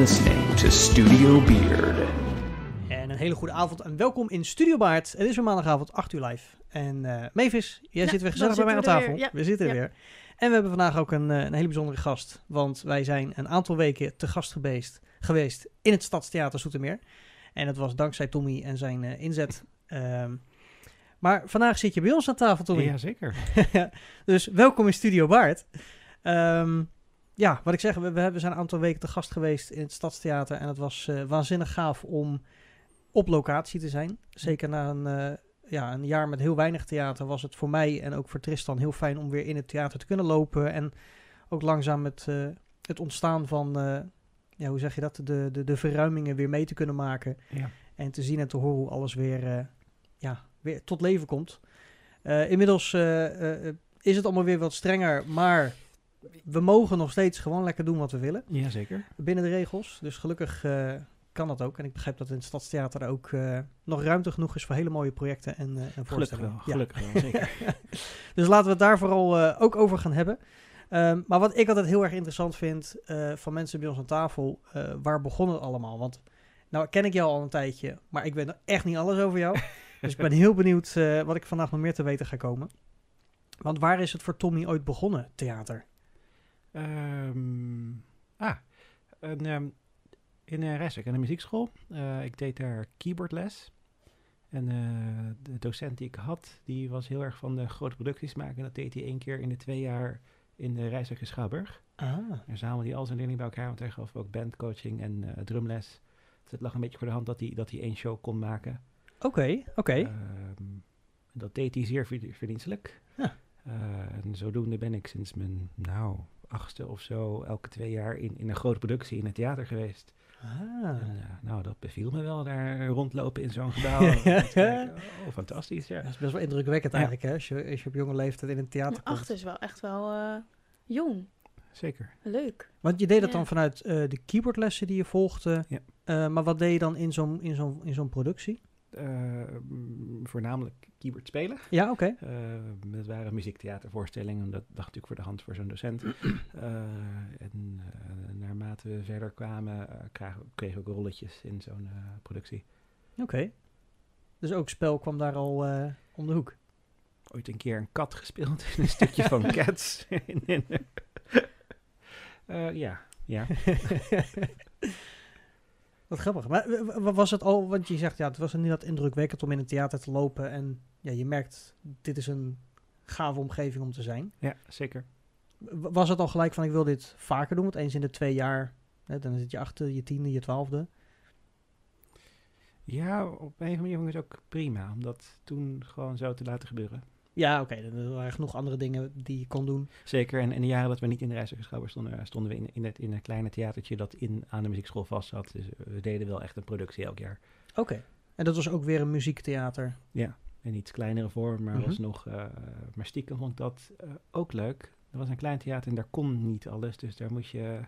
listening to Studio Beard. En een hele goede avond en welkom in Studio Baard. Het is weer maandagavond, 8 uur live. En eh Mavis, jij Ja, zit weer gezellig bij mij aan tafel. weer. Ja, We zitten er ja. weer. En we hebben vandaag ook een, eh, een hele bijzondere gast. Want wij zijn een aantal weken te gast geweest, geweest in het Stadstheater Zoetermeer. En dat was dankzij Tommy en zijn eh, inzet. Ehm, maar vandaag zit je bij ons aan tafel, Tommy. Jazeker. dus welkom in Studio Baard. Ehm, ja, wat ik zeg, we, we hebben- zijn een aantal weken te gast geweest in het Stadstheater. En het was eh, waanzinnig gaaf om op locatie te zijn. Zeker na een, eh, ja, een jaar met heel weinig theater was het voor mij en ook voor Tristan heel fijn om weer in het theater te kunnen lopen. En ook langzaam met eh, het ontstaan van, ja, hoe zeg je dat, de, de, de verruimingen weer mee te kunnen maken. Ja. En te zien en te horen hoe alles weer, ja, weer tot leven komt. Inmiddels is het allemaal weer wat strenger, maar we mogen nog steeds gewoon lekker doen wat we willen. Jazeker. Binnen de regels. Dus gelukkig eh, kan dat ook. En ik begrijp dat in het Stadstheater ook eh, nog ruimte genoeg is voor hele mooie projecten en, eh en Gelukkig voorstellingen. wel. Ja. Gelukkig wel, zeker. dus laten we het daar vooral ook over gaan hebben. Ehm, maar wat ik altijd heel erg interessant vind van mensen bij ons aan tafel, waar begon het allemaal? Want nou ken ik jou al een tijdje, maar ik weet nog echt niet alles over jou. dus ik ben heel benieuwd wat ik vandaag nog meer te weten ga komen. Want waar is het voor Tommy ooit begonnen, theater? Ehm, ah, een, ehm, in uh, Rijswijk, aan de muziekschool. Eh, ik deed daar keyboardles. En eh, de docent die ik had, die was heel erg van de grote producties maken. En dat deed hij één keer in de twee jaar in de Rijswijk in Schouwburg. Ah, Daar zamelde hij al zijn leerlingen bij elkaar, want hij gaf ook bandcoaching en eh, drumles. Dus het lag een beetje voor de hand dat hij, dat hij één show kon maken. oké, oké. Ehm, dat deed hij zeer verd- verdienstelijk. Ja. Eh, en zodoende ben ik sinds mijn, nou, achtste of zo, elke twee jaar in, in een grote productie in het theater geweest. Ah. En, eh, nou, dat beviel me wel, daar rondlopen in zo'n gebouw. Kijken, oh, fantastisch, ja. Dat is best wel indrukwekkend Ja. eigenlijk, hè? Als je, als je op jonge leeftijd in een theater komt. acht is wel echt wel eh, jong. Zeker. Leuk. Want je deed dat Ja. dan vanuit eh, de keyboardlessen die je volgde. Ja. Eh, maar wat deed je dan in zo'n, in zo'n, in zo'n productie? Eh, voornamelijk keyboard spelen. Ja, oké. Eh, dat waren muziektheatervoorstellingen, dat lag natuurlijk voor de hand voor zo'n docent. Eh, en naarmate we verder kwamen, kregen, kregen we ook rolletjes in zo'n productie. Oké. Dus ook spel kwam daar al eh, om de hoek. Ooit een keer een kat gespeeld in een stukje van Cats. Eh, ja, ja. Wat grappig. Maar w- was het al, want je zegt ja, het was niet dat indrukwekkend om in een theater te lopen. En ja, je merkt, dit is een gave omgeving om te zijn. ja, zeker. Was het al gelijk van ik wil dit vaker doen? Want eens in de twee jaar, hè, dan zit je achter je tiende, je twaalfde. Ja, op een of andere manier vond ik het ook prima om dat toen gewoon zo te laten gebeuren. Ja, oké. er waren genoeg andere dingen die je kon doen. Zeker, en in de jaren dat we niet in de Rijsselschouwer stonden, stonden we in, in, het, in een kleine theatertje dat in, aan de muziekschool vast zat. Dus we deden wel echt een productie elk jaar. Oké. En dat was ook weer een muziektheater. Ja, in iets kleinere vorm, maar Mhm. was nog, eh, maar stiekem vond ik dat eh, ook leuk. Er was een klein theater en daar kon niet alles, dus daar moest je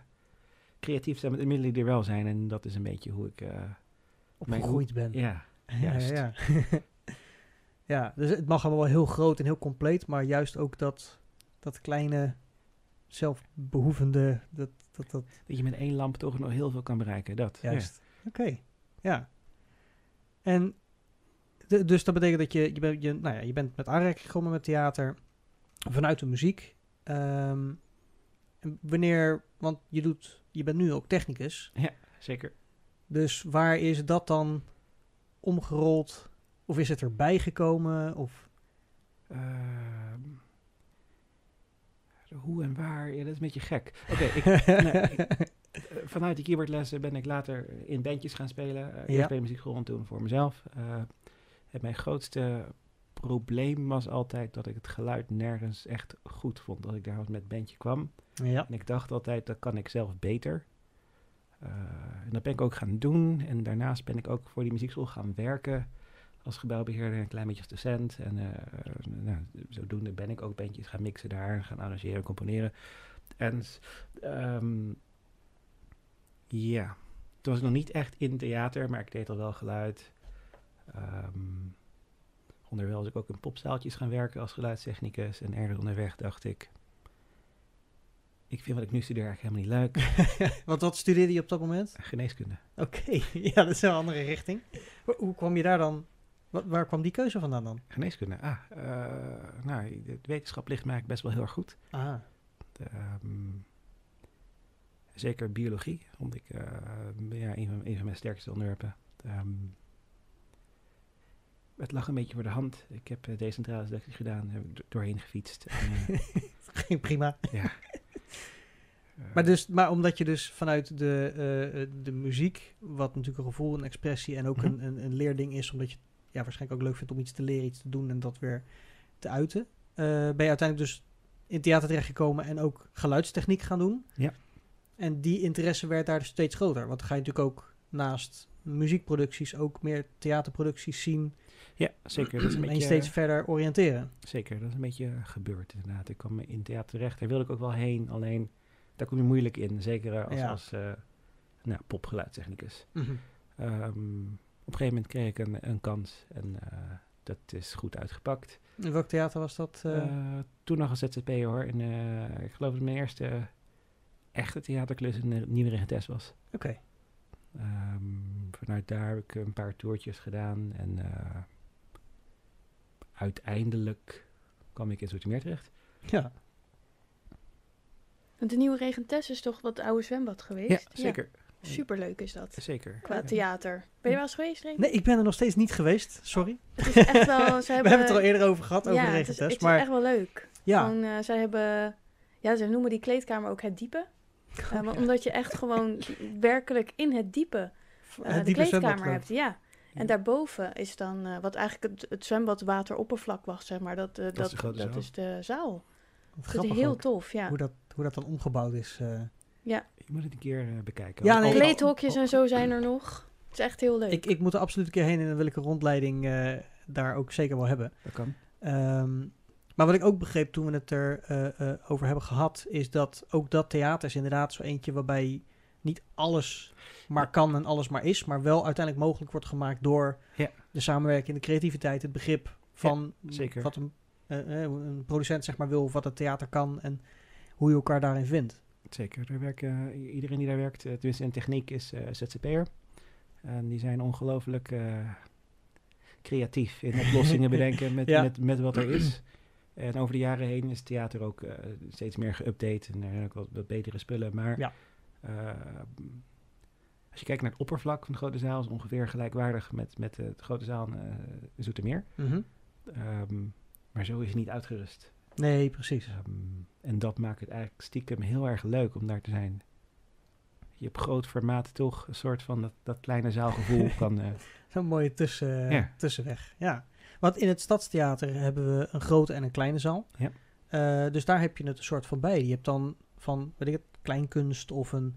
creatief zijn met de middelen die er wel zijn. En dat is een beetje hoe ik, eh, Opgegroeid ben. ja, Ja, juist. ja. ja, dus het mag allemaal wel heel groot en heel compleet, maar juist ook dat, dat kleine, zelfbehoevende, dat, dat, dat dat je met één lamp toch nog heel veel kan bereiken. Dat, ja. juist. Oké, ja. En de- dus dat betekent dat je, je, bent je, nou ja, je bent met aanraking gekomen met theater vanuit de muziek. Ehm, en wanneer, want je doet, je bent nu ook technicus, Zeker. dus waar is dat dan omgerold? Of is het erbij gekomen? Of Ehm, hoe en waar, ja, dat is een beetje gek. Oké, ik, nee, ik- eh, vanuit die keyboardlessen ben ik later in bandjes gaan spelen. Eh, Ja. Eerst bij de muziekschool en toen voor mezelf. Eh, en mijn grootste probleem was altijd dat ik het geluid nergens echt goed vond. Dat ik daar met bandje kwam. ja. En ik dacht altijd, dat kan ik zelf beter. Eh, en dat ben ik ook gaan doen. En daarnaast ben ik ook voor die muziekschool gaan werken. Als gebouwbeheerder en een klein beetje als docent. En eh, nou, zodoende ben ik ook bandjes gaan mixen daar. Gaan arrangeren, componeren. En ehm, ja, toen was ik nog niet echt in theater, maar ik deed al wel geluid. Ehm onderwijl was ik ook in popzaaltjes gaan werken als geluidstechnicus. En ergens onderweg dacht ik, ik vind wat ik nu studeer eigenlijk helemaal niet leuk. Want wat studeerde je op dat moment? Geneeskunde. Oké, ja, dat is een andere richting. Hoe, hoe kwam je daar dan? Wat, waar kwam die keuze vandaan dan? Geneeskunde, ah, eh, nou, de wetenschap ligt mij best wel heel erg goed. Ah, Ehm, zeker biologie, vond ik eh, ja, een, van, een van mijn sterkste onderwerpen. Ehm, het lag een beetje voor de hand. Ik heb uh, decentrale selectie gedaan, heb ik do- doorheen gefietst. En, ging prima. ja. Maar, dus, maar omdat je dus vanuit de, de muziek, wat natuurlijk een gevoel, een expressie en ook Mhm. een, een, een leerding is, omdat je ja, waarschijnlijk ook leuk vindt om iets te leren, iets te doen en dat weer te uiten, eh, ben je uiteindelijk dus in theater terechtgekomen en ook geluidstechniek gaan doen. Ja. En die interesse werd daar dus steeds groter. Want dan ga je natuurlijk ook naast muziekproducties ook meer theaterproducties zien ja, zeker. Dat is een en je beetje, steeds verder oriënteren. Zeker, dat is een beetje gebeurd inderdaad. Ik kwam in theater terecht, daar wilde ik ook wel heen. Alleen, daar kom je moeilijk in. Zeker als, Ja. als eh, nou, popgeluidstechnicus. Mhm. Ehm, een gegeven moment kreeg ik een, een kans en eh, dat is goed uitgepakt. In welk theater was dat? eh? Eh, toen nog als ZZP hoor. En, eh, ik geloof dat mijn eerste echte theaterklus in de Nieuwe Regentes was. Oké. Ehm, vanuit daar heb ik een paar toertjes gedaan en eh, uiteindelijk kwam ik in Zoetermeer terecht. Ja. Want de nieuwe Regentes is toch wat oude zwembad geweest? Ja, zeker. Superleuk is dat. Zeker. Qua theater. Ben je wel eens geweest? Nee, ik ben er nog steeds niet geweest. Sorry. Het is echt wel... Ze We hebben, hebben het er al eerder over gehad, over ja, de het is, regentest. het is Maar echt wel leuk. ja, Gewoon, eh, zij hebben... Ja, ze noemen die kleedkamer ook het diepe. Eh, maar omdat je echt gewoon werkelijk in het diepe eh, het de diepe kleedkamer zwembad hebt. Ja. Ja. En daarboven is dan, eh, wat eigenlijk het, het zwembadwateroppervlak was, zeg maar. Dat, eh, dat, is de dat zaal. is de zaal. Wat Dat is heel ook, tof, ja. hoe, dat, hoe dat dan omgebouwd is. Ja. Je moet het een keer eh, bekijken. Ja, nee, Kleedhokjes en zo zijn er nog. Het is echt heel leuk. ik, ik moet er absoluut een keer heen en dan wil ik een rondleiding eh, daar ook zeker wel hebben. Dat kan. Ehm, maar wat ik ook begreep toen we het er eh, eh, over hebben gehad, is dat ook dat theater is inderdaad zo eentje waarbij niet alles maar kan en alles maar is, maar wel uiteindelijk mogelijk wordt gemaakt door Ja. de samenwerking, de creativiteit, het begrip van zeker. wat een, een producent zeg maar wil, of wat het theater kan en hoe je elkaar daarin vindt. Zeker. Er werken, iedereen die daar werkt, eh, tenminste in techniek, is eh ZZP'er. En die zijn ongelooflijk eh, creatief in oplossingen bedenken met, Ja. met, met wat er is. En over de jaren heen is theater ook steeds meer geüpdate en er zijn ook wat, wat betere spullen. Maar Ja. als je kijkt naar het oppervlak van de grote zaal, is ongeveer gelijkwaardig met, met de grote zaal in Zoetermeer. Ehm, maar zo is het niet uitgerust. Nee, precies. Ehm, en dat maakt het eigenlijk stiekem heel erg leuk om daar te zijn. Je hebt groot formaat toch een soort van dat, dat kleine zaalgevoel kan... eh, Zo'n mooie tussen, Ja. tussenweg. Ja. Want in het Stadstheater hebben we een grote en een kleine zaal. Ja. Eh, dus daar heb je het een soort van bij. Je hebt dan van, weet ik het, kleinkunst of een,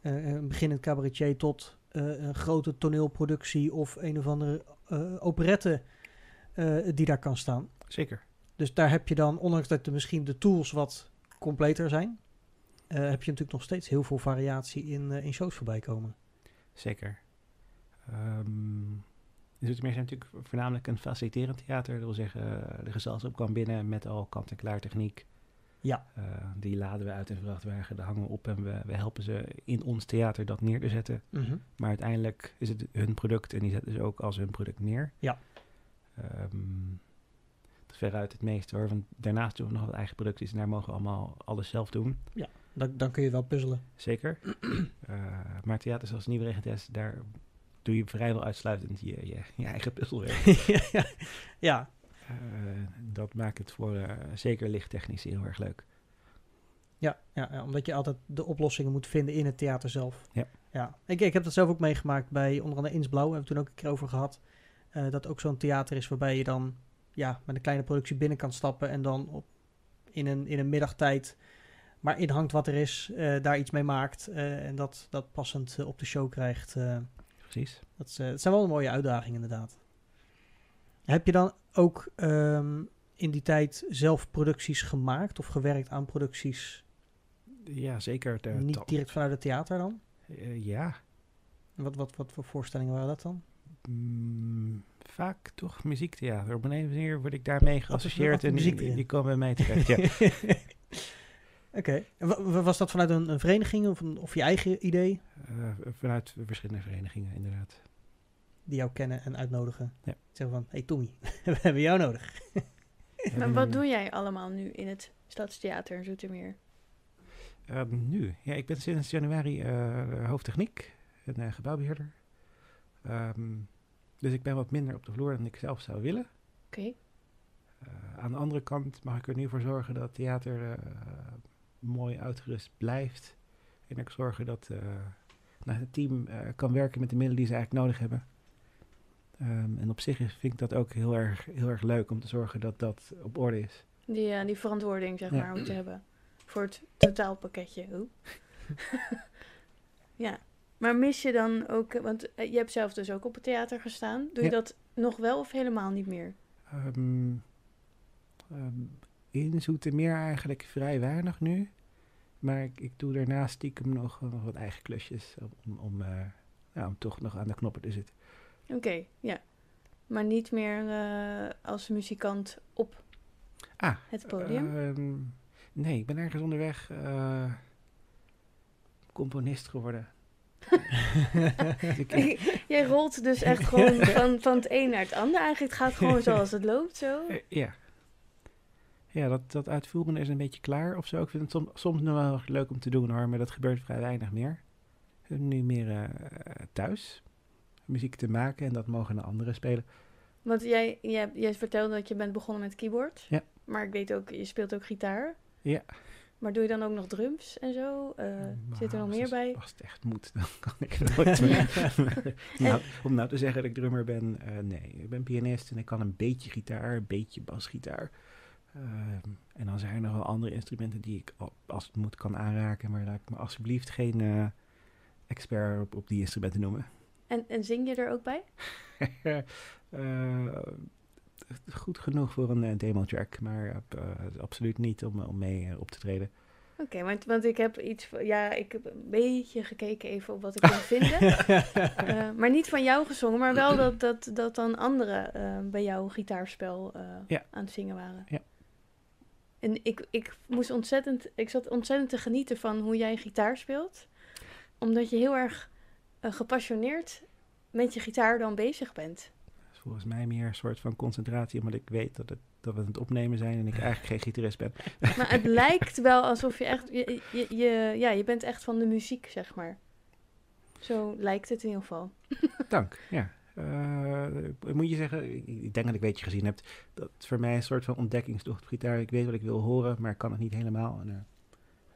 eh, een beginnend cabaretier tot eh, een grote toneelproductie of een of andere eh, operette eh, die daar kan staan. zeker. Dus daar heb je dan, ondanks dat er misschien de tools wat completer zijn, eh, heb je natuurlijk nog steeds heel veel variatie in, eh, in shows voorbij komen. Zeker. Ehm in Zoetermeer zijn natuurlijk voornamelijk een faciliterend theater. Dat wil zeggen, eh, de gezelschap kwam binnen met al kant-en-klaar techniek. Ja. Die laden we uit in vrachtwagen, daar hangen we op en we, we helpen ze in ons theater dat neer te zetten. Maar uiteindelijk is het hun product en die zetten ze ook als hun product neer. Ja. Ehm, is veruit het meeste hoor. Want daarnaast doen we nog wat eigen producties en daar mogen we allemaal alles zelf doen. Dan, dan kun je wel puzzelen. Zeker. Eh, maar theater zoals Nieuwe Regentes, daar doe je vrijwel uitsluitend je, je, je eigen puzzelwerk. ja, Eh, dat maakt het voor eh, zeker lichttechnisch heel erg leuk. Ja, ja, ja, omdat je altijd de oplossingen moet vinden in het theater zelf. Ja. ja. Ik, ik heb dat zelf ook meegemaakt bij onder andere Insblauw. Hebben we toen ook een keer over gehad. eh, dat ook zo'n theater is waarbij je dan ja, met een kleine productie binnen kan stappen. En dan op, in, een, in een middagtijd maar inhangt wat er is. eh, daar iets mee maakt. eh, en dat, dat passend eh, op de show krijgt. Precies. dat, is, dat zijn wel een mooie uitdagingen inderdaad. Heb je dan ook ehm, in die tijd zelf producties gemaakt of gewerkt aan producties Ja, zeker. De, niet direct vanuit het theater dan? ja, Wat, wat, wat voor voorstellingen waren dat dan? Mm, vaak toch muziektheater. Op een of andere manier word ik daarmee geassocieerd en die, die komen bij mij terecht. Ja. Oké. Was dat vanuit een, een vereniging of, een, of je eigen idee? Eh, vanuit verschillende verenigingen, inderdaad. Die jou kennen en uitnodigen. Ja. Zeggen van, hey Tommy, we hebben jou nodig. Maar wat doe jij allemaal nu in het Stadstheater in Zoetermeer? Ehm, nu? Ja, ik ben sinds januari eh hoofdtechniek en eh, gebouwbeheerder. Ehm, dus ik ben wat minder op de vloer dan ik zelf zou willen. Oké. Eh, aan de andere kant mag ik er nu voor zorgen dat het theater eh, mooi uitgerust blijft. En ik zorgen dat nou, het team kan werken met de middelen die ze eigenlijk nodig hebben. Ehm, en op zich is- vind ik dat ook heel erg, heel erg leuk om te zorgen dat dat op orde is. Die, die verantwoording, zeg Ja. maar, moet je hebben. Voor het totaalpakketje. Ja. Maar mis je dan ook... Want eh, je hebt zelf dus ook op het theater gestaan. Doe je Ja. dat nog wel of helemaal niet meer? Ehm ehm, in Zoetermeer eigenlijk vrij weinig nu. Maar ik, ik doe daarnaast stiekem nog, nog wat eigen klusjes om, om, eh, ja, om toch nog aan de knoppen te zitten. Oké, ja. Maar niet meer eh, als muzikant op Ah, het podium? Ehm, nee, ik ben ergens onderweg eh, componist geworden. Jij rolt dus echt gewoon van, van het een naar het ander. Eigenlijk het gaat gewoon zoals het loopt, zo. eh, ja. Ja, dat, dat uitvoeren is een beetje klaar of zo. Ik vind het som- soms nog wel leuk om te doen hoor, maar dat gebeurt vrij weinig meer. Nu meer eh, thuis muziek te maken en dat mogen de anderen spelen. Want jij, jij, jij vertelde dat je bent begonnen met keyboard. Ja. Maar ik weet ook, je speelt ook gitaar. Ja. Maar doe je dan ook nog drums en zo? Eh, Maar zit er nog meer bij? Als het echt moet, dan kan ik het nooit meer. nou, om nou te zeggen dat ik drummer ben, eh, nee. Ik ben pianist en ik kan een beetje gitaar, een beetje basgitaar. Ehm, en dan zijn er nog wel andere instrumenten die ik, al- als het moet, kan aanraken. Maar laat ik me alsjeblieft geen eh, expert op, op die instrumenten noemen. En, en zing je er ook bij? Eh, goed genoeg voor een eh, demo-track, maar eh, absoluut niet om, om mee eh, op te treden. Oké, want, want ik heb iets ja, ik heb een beetje gekeken even op wat ik kon vinden. Eh, maar niet van jou gezongen, maar wel dat, dat, dat dan anderen eh, bij jouw gitaarspel eh, Ja. aan het zingen waren. Ja. En ik, ik moest ontzettend, ik zat ontzettend te genieten van hoe jij gitaar speelt. Omdat je heel erg eh, gepassioneerd met je gitaar dan bezig bent. Volgens mij meer een soort van concentratie, omdat ik weet dat, het, dat we aan het opnemen zijn en ik eigenlijk geen gitarist ben. Maar het lijkt wel alsof je echt, je, je, je- ja, je bent echt van de muziek, zeg maar. Zo lijkt het in ieder geval. Dank, ja. Eh, moet je zeggen, ik, denk dat ik weet je gezien hebt, dat voor mij een soort van ontdekkingstocht op gitaar. Ik weet wat ik wil horen, maar ik kan het niet helemaal. En, eh,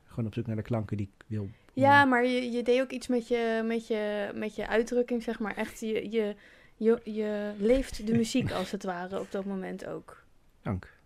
gewoon op zoek naar de klanken die ik wil. Ja, maar je, je deed ook iets met je, met, je, met je uitdrukking, zeg maar. Echt, je, je, je, je leeft de muziek als het ware op dat moment ook. Dank.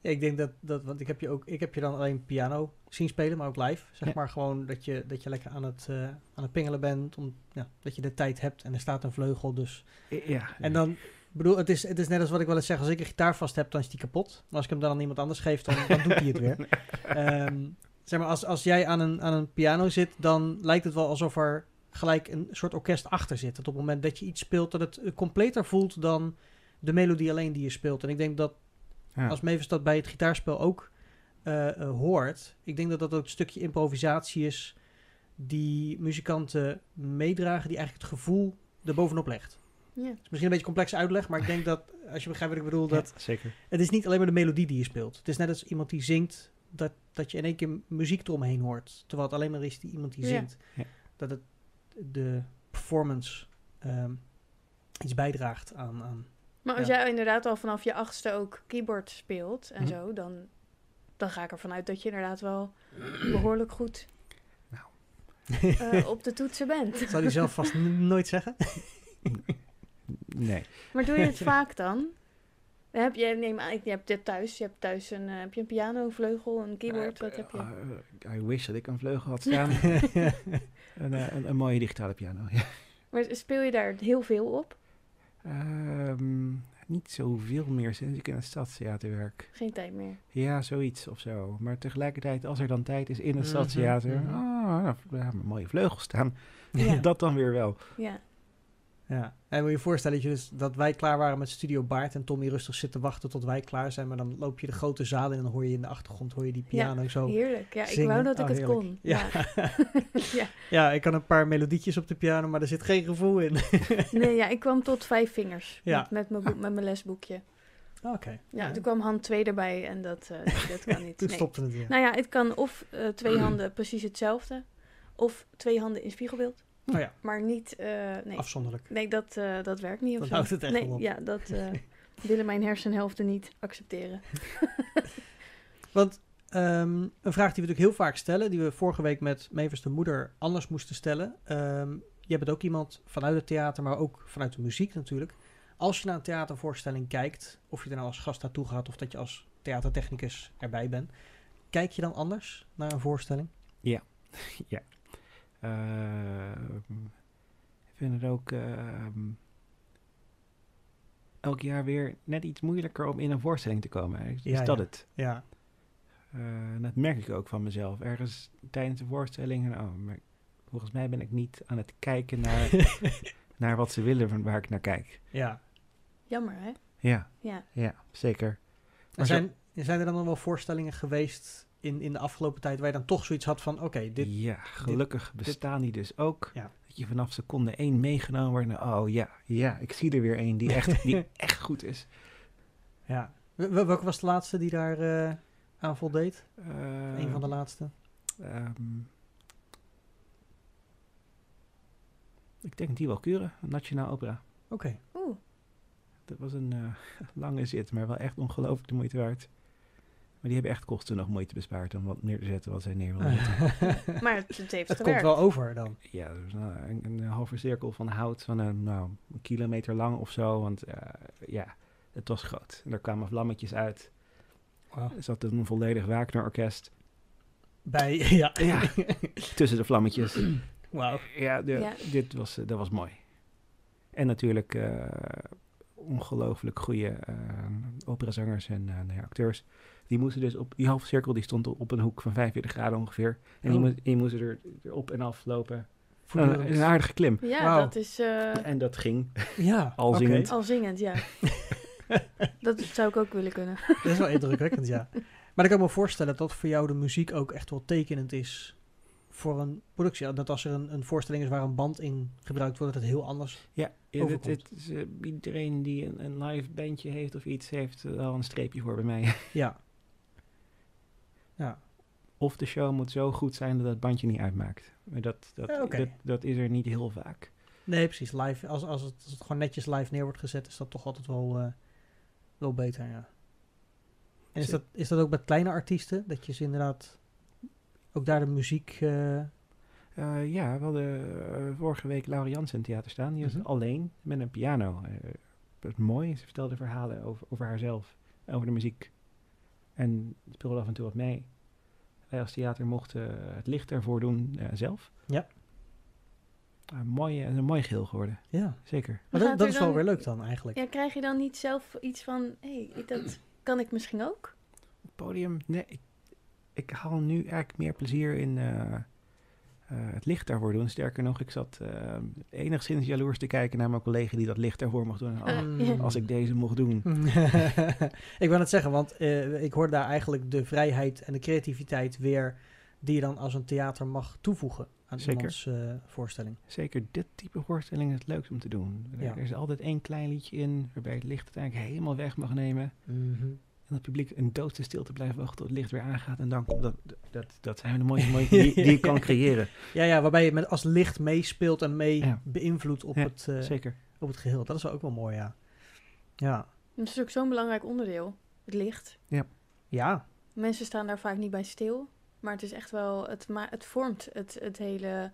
Ja, ik denk dat, dat want ik heb je ook, ik heb je dan alleen piano zien spelen, maar ook live. Zeg Ja. maar gewoon dat je, dat je lekker aan het, eh, aan het pingelen bent, om, ja, dat je de tijd hebt en er staat een vleugel, dus. Ja. En dan, ik bedoel, het is, het is net als wat ik wel eens zeg, als ik een gitaar vast heb, dan is die kapot. Maar als ik hem dan aan iemand anders geef, dan, dan doet hij het weer. Ehm, zeg maar, als, als jij aan een, aan een piano zit, dan lijkt het wel alsof er gelijk een soort orkest achter zit. Dat op het moment dat je iets speelt, dat het eh, completer voelt dan de melodie alleen die je speelt. En ik denk dat Ja. als Mavis dat bij het gitaarspel ook eh, eh, hoort, ik denk dat dat ook een stukje improvisatie is die muzikanten meedragen, die eigenlijk het gevoel erbovenop legt. Ja. Het is misschien een beetje complex uitleg, maar ik denk dat, als je begrijpt wat ik bedoel, dat Ja, zeker. het is niet alleen maar de melodie die je speelt. Het is net als iemand die zingt, dat, dat je in één keer muziek eromheen hoort. Terwijl het alleen maar is die iemand die Ja. zingt. Ja. Dat het de performance ehm, iets bijdraagt aan... aan Maar als Ja. jij inderdaad al vanaf je achtste ook keyboard speelt en Mhm. zo, dan, dan ga ik ervan uit dat je inderdaad wel behoorlijk goed Nou. eh, op de toetsen bent. dat zou hij zelf vast nooit zeggen. Nee. Maar doe je het vaak dan? Heb je, neem aan, je hebt dit thuis, je hebt thuis een, eh, heb je een piano, een vleugel, een keyboard, wat heb je? Eh, I wish dat ik een vleugel had staan. een, eh, een, een mooie digitale piano. Ja. Maar speel je daar heel veel op? Ehm, niet zoveel meer sinds ik in het stadstheater werk. Geen tijd meer. Ja, zoiets of zo. Maar tegelijkertijd, als er dan tijd is in het Mhm, stadstheater, nou, we hebben een mooie vleugels staan. Ja. Dat dan weer wel. Ja. Ja, en moet je je voorstellen dat, je dus, dat wij klaar waren met Studio Baard en Tommy rustig zit te wachten tot wij klaar zijn. Maar dan loop je de grote zaal in en dan hoor je in de achtergrond hoor je die piano zo Heerlijk. Ja, ik wou dat ik Oh, het kon. Ja. Ja. ja. ja, ik kan een paar melodietjes op de piano, maar er zit geen gevoel in. Nee, ja, ik kwam tot vijf vingers Ja. met, met, mijn boek, met mijn lesboekje. Oké. Ja, toen kwam hand 2 erbij en dat, eh, dat kan niet. Toen nee. stopte het weer. Nou ja, het kan of eh, twee handen precies hetzelfde, of twee handen in spiegelbeeld. Nou ja, Maar niet, eh, nee, afzonderlijk. nee dat, eh, dat werkt niet. Zo. houdt het echt nee, wel op. ja, dat eh, willen mijn hersenhelften niet accepteren. Want ehm, een vraag die we natuurlijk heel vaak stellen, die we vorige week met Mevers de moeder anders moesten stellen. Ehm je bent ook iemand vanuit het theater, maar ook vanuit de muziek natuurlijk. Als je naar een theatervoorstelling kijkt, of je er nou als gast naartoe gaat of dat je als theatertechnicus erbij bent, kijk je dan anders naar een voorstelling? Ehm, ik vind het ook ehm, elk jaar weer net iets moeilijker om in een voorstelling te komen. Is Ja, dat ja. het? Ja, Eh, dat merk ik ook van mezelf. Ergens tijdens de voorstelling, oh, maar volgens mij ben ik niet aan het kijken naar, naar wat ze willen van waar ik naar kijk. ja. Jammer, hè? Ja, Ja. ja, zeker. Er zo- zijn, zijn er dan nog wel voorstellingen geweest in, in de afgelopen tijd waar je dan toch zoiets had van, oké, dit... ja, gelukkig bestaan die dus ook. Ja. Dat je vanaf seconde één meegenomen wordt. Oh ja, ja, ik zie er weer één die echt, die echt goed is. Ja. Wel- wel- Welke was de laatste die daar eh, aan voldeed? Uh, een van de laatste. ehm, ik denk die wel kuren, Nationaal Opera. Oké. Oeh, Dat was een eh, lange zit, maar wel echt ongelooflijk de moeite waard. Maar die hebben echt kosten nog moeite bespaard om wat neer te zetten wat zij neer wilden zetten. maar het, het heeft het komt gewerkt. wel over dan. ja, dus, nou, een, een halve cirkel van hout van een, nou, een kilometer lang of zo. Want eh, ja, het was groot. En er kwamen vlammetjes uit. Wauw. Er zat een volledig Wagner-orkest Bij, ja. Ja. tussen de vlammetjes. Wauw. Ja, de, Ja. dit was, eh, dat was mooi. En natuurlijk eh, ongelooflijk goede eh operazangers en eh, nou ja, acteurs. Die moesten dus op die halve cirkel, die stond op een hoek van 45 graden ongeveer. En die, Oh. moest, die moesten er, er op en af lopen. Nou, Voortdurend. een aardige klim. Ja, dat is eh, En dat ging. Ja, Al zingend. al zingend, ja. dat zou ik ook willen kunnen. Dat is wel indrukwekkend, ja. Maar ik kan me voorstellen dat voor jou de muziek ook echt wel tekenend is voor een productie. Dat als er een, een voorstelling is waar een band in gebruikt wordt, dat het heel anders... Ja, het, Overkomt. het is, eh, iedereen die een, een live bandje heeft of iets, heeft wel een streepje voor bij mij. Ja. Ja. Of de show moet zo goed zijn dat het bandje niet uitmaakt. Maar dat, dat, Ja, dat, dat is er niet heel vaak. Nee, precies. Live, als, als, het, als het gewoon netjes live neer wordt gezet, is dat toch altijd wel, eh, wel beter, ja. En is dat, is dat ook met kleine artiesten? Dat je ze inderdaad ook daar de muziek... eh, Eh, ja, we hadden vorige week Laura Jansen in het theater staan. Die was Mhm. alleen met een piano. Dat is mooi. Ze vertelde verhalen over, over haarzelf, over de muziek. En speelde af en toe wat mee. Wij als theater mochten eh, het licht ervoor doen eh, zelf. Ja. Mooi, eh, een mooi geheel geworden, ja. zeker. Maar Maar dat, dat is wel dan- weer leuk dan eigenlijk. Ja, krijg je dan niet zelf iets van, hé, hey, dat kan ik misschien ook? Het podium, nee, ik, ik haal nu eigenlijk meer plezier in eh, eh, het licht daarvoor doen. Sterker nog, ik zat eh, enigszins jaloers te kijken naar mijn collega die dat licht daarvoor mocht doen. Oh, Eh, ja. Als ik deze mocht doen. ik wil het zeggen, want eh, ik hoor daar eigenlijk de vrijheid en de creativiteit weer die je dan als een theater mag toevoegen aan Zeker. iemands eh, voorstelling. Zeker dit type voorstelling is het leukst om te doen. Er, Ja. er is altijd één klein liedje in waarbij het licht uiteindelijk helemaal weg mag nemen. En het publiek een doodse stilte blijft wachten tot het licht weer aangaat. En dan komt dat, dat, dat zijn de mooie mooie die, die je kan creëren. Ja, ja, waarbij je met als licht meespeelt en mee Ja. beïnvloedt op, Ja, het, eh, Zeker. op het geheel. Dat is wel ook wel mooi, ja. Ja. Dat is ook zo'n belangrijk onderdeel, het licht. Ja, Mensen staan daar vaak niet bij stil, maar het is echt wel, het, ma het vormt het, het hele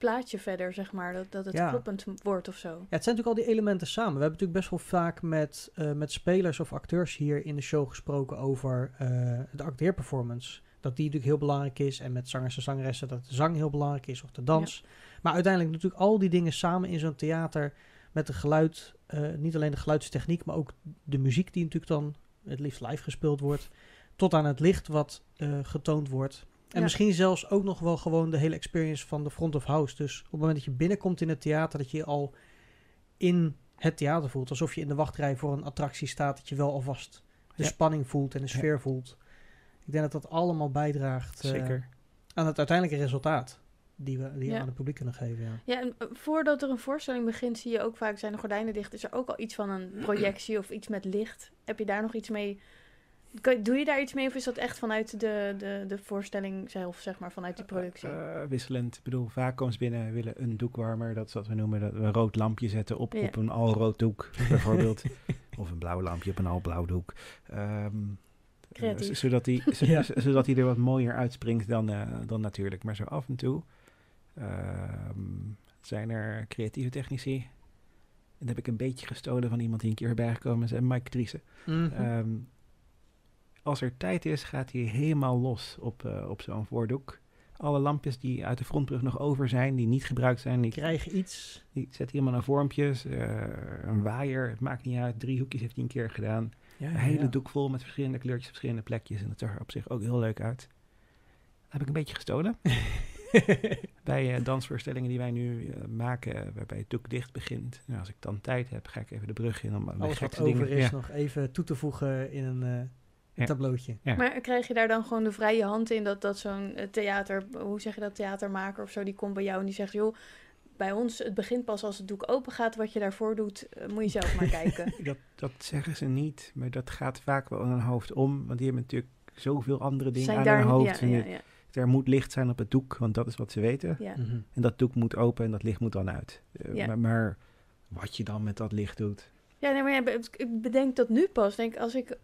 plaatje verder, zeg maar, dat, dat het Ja. kloppend wordt of zo. Ja, het zijn natuurlijk al die elementen samen. We hebben natuurlijk best wel vaak met, eh, met spelers of acteurs hier in de show gesproken over eh, de acteerperformance. Dat die natuurlijk heel belangrijk is. En met zangers en zangeressen dat de zang heel belangrijk is of de dans. Maar uiteindelijk natuurlijk al die dingen samen in zo'n theater met de geluid. eh, niet alleen de geluidstechniek, maar ook de muziek die natuurlijk dan het liefst live gespeeld wordt. Tot aan het licht wat eh, getoond wordt. En Ja. misschien zelfs ook nog wel gewoon de hele experience van de front of house. Dus op het moment dat je binnenkomt in het theater, dat je je al in het theater voelt. Alsof je in de wachtrij voor een attractie staat, dat je wel alvast de Ja. spanning voelt en de Ja. sfeer voelt. Ik denk dat dat allemaal bijdraagt eh, Zeker. aan het uiteindelijke resultaat die we, die Ja. aan het publiek kunnen geven. Ja. Ja, en eh, voordat er een voorstelling begint, zie je ook vaak zijn de gordijnen dicht. Is er ook al iets van een projectie of iets met licht? Heb je daar nog iets mee? Doe je daar iets mee of is dat echt vanuit de, de, de voorstelling zelf, zeg maar, vanuit die productie? Eh, wisselend. Ik bedoel, vaak ze binnen, willen een doekwarmer. Dat is wat we noemen, dat we een rood lampje zetten op, Ja. op een al rood doek, bijvoorbeeld. of een blauw lampje op een al blauw doek. Ehm, eh, z- zodat hij z- Ja. z- zodat hij er wat mooier uitspringt dan, eh, dan natuurlijk. Maar zo af en toe ehm, zijn er creatieve technici. En dat heb ik een beetje gestolen van iemand die een keer bij gekomen is. En Mike Driessen. Ehm, als er tijd is, gaat hij helemaal los op, eh, op zo'n voordoek. Alle lampjes die uit de frontbrug nog over zijn, die niet gebruikt zijn, die, Krijg je iets. die zet helemaal naar vormpjes. eh, een waaier, het maakt niet uit. Drie hoekjes heeft hij een keer gedaan. Ja, Een hele doek vol met verschillende kleurtjes, verschillende plekjes. En dat zag er op zich ook heel leuk uit. Dat heb ik een beetje gestolen. Bij eh, dansvoorstellingen die wij nu maken, waarbij het doek dicht begint. Nou, als ik dan tijd heb, ga ik even de brug in om de Alles wat over dingen... is Ja. nog even toe te voegen in een Ja. tableautje. Ja. Maar krijg je daar dan gewoon de vrije hand in dat, dat zo'n eh, theater, hoe zeg je dat, theatermaker of zo, die komt bij jou en die zegt, joh, bij ons, het begint pas als het doek open gaat, wat je daarvoor doet, eh, moet je zelf maar kijken. Dat, dat zeggen ze niet, maar dat gaat vaak wel in hun hoofd om. Want die hebben natuurlijk zoveel andere dingen Zijn aan daar, hun hoofd. ja, En ja, je- ja, Er moet licht zijn op het doek, want dat is wat ze weten. ja. En dat doek moet open en dat licht moet dan uit. Eh, Ja. maar, maar wat je dan met dat licht doet. Ja, nee, maar ja, ik bedenk dat nu pas. Denk, als ik,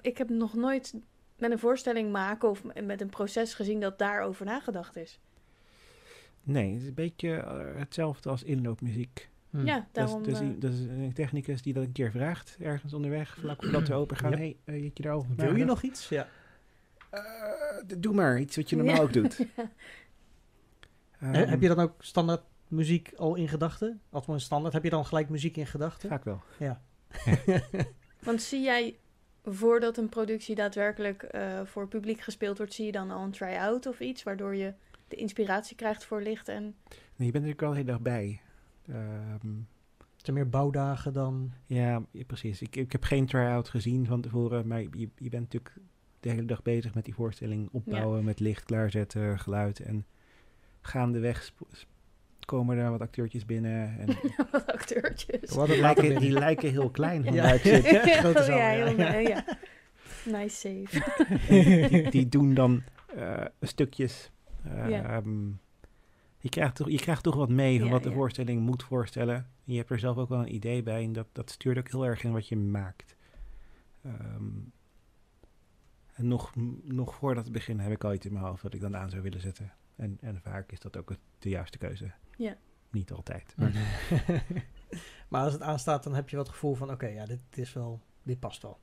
ik heb nog nooit met een voorstelling maken of met een proces gezien dat daarover nagedacht is. Nee, het is een beetje eh, hetzelfde als inloopmuziek. Mhm. Ja, daarom... dat, is, dat, eh, is, dat is een technicus die dat een keer vraagt, ergens onderweg, vlak voordat we open gaan. Ja. hey, eh, had je daarover Wil je nog iets? Ja. Eh, doe maar, iets wat je normaal Ja. ook doet. He- heb je dan ook standaard muziek al in gedachten? Althans standaard. Heb je dan gelijk muziek in gedachten? Vaak wel. Want zie jij, voordat een productie daadwerkelijk eh, voor publiek gespeeld wordt, zie je dan al een try-out of iets, waardoor je de inspiratie krijgt voor licht en... Nee, je bent er natuurlijk wel de hele dag bij. Ehm, Het zijn meer bouwdagen dan... Ja, ja, precies. Ik, ik heb geen try-out gezien van tevoren, maar je, je bent natuurlijk de hele dag bezig met die voorstelling opbouwen, met licht klaarzetten, geluid. En gaandeweg sp- komen er wat acteurtjes binnen. En Wat acteurtjes. Wat die, lijken, die lijken heel klein Ja. Ja, grote zaal, ja, heel. Nice save. die, die doen dan eh, stukjes. eh, ehm, je, krijgt toch, je krijgt toch wat mee van Ja, wat de ja. voorstelling moet voorstellen. En je hebt er zelf ook wel een idee bij en dat, dat stuurt ook heel erg in wat je maakt. Ehm, en nog, nog voordat het begin heb ik al iets in mijn hoofd wat ik dan aan zou willen zetten. En, en vaak is dat ook het- de juiste keuze. Ja. Niet altijd. Maar maar als het aanstaat, dan heb je wat gevoel van... Oké, ja, dit is wel... Dit past wel.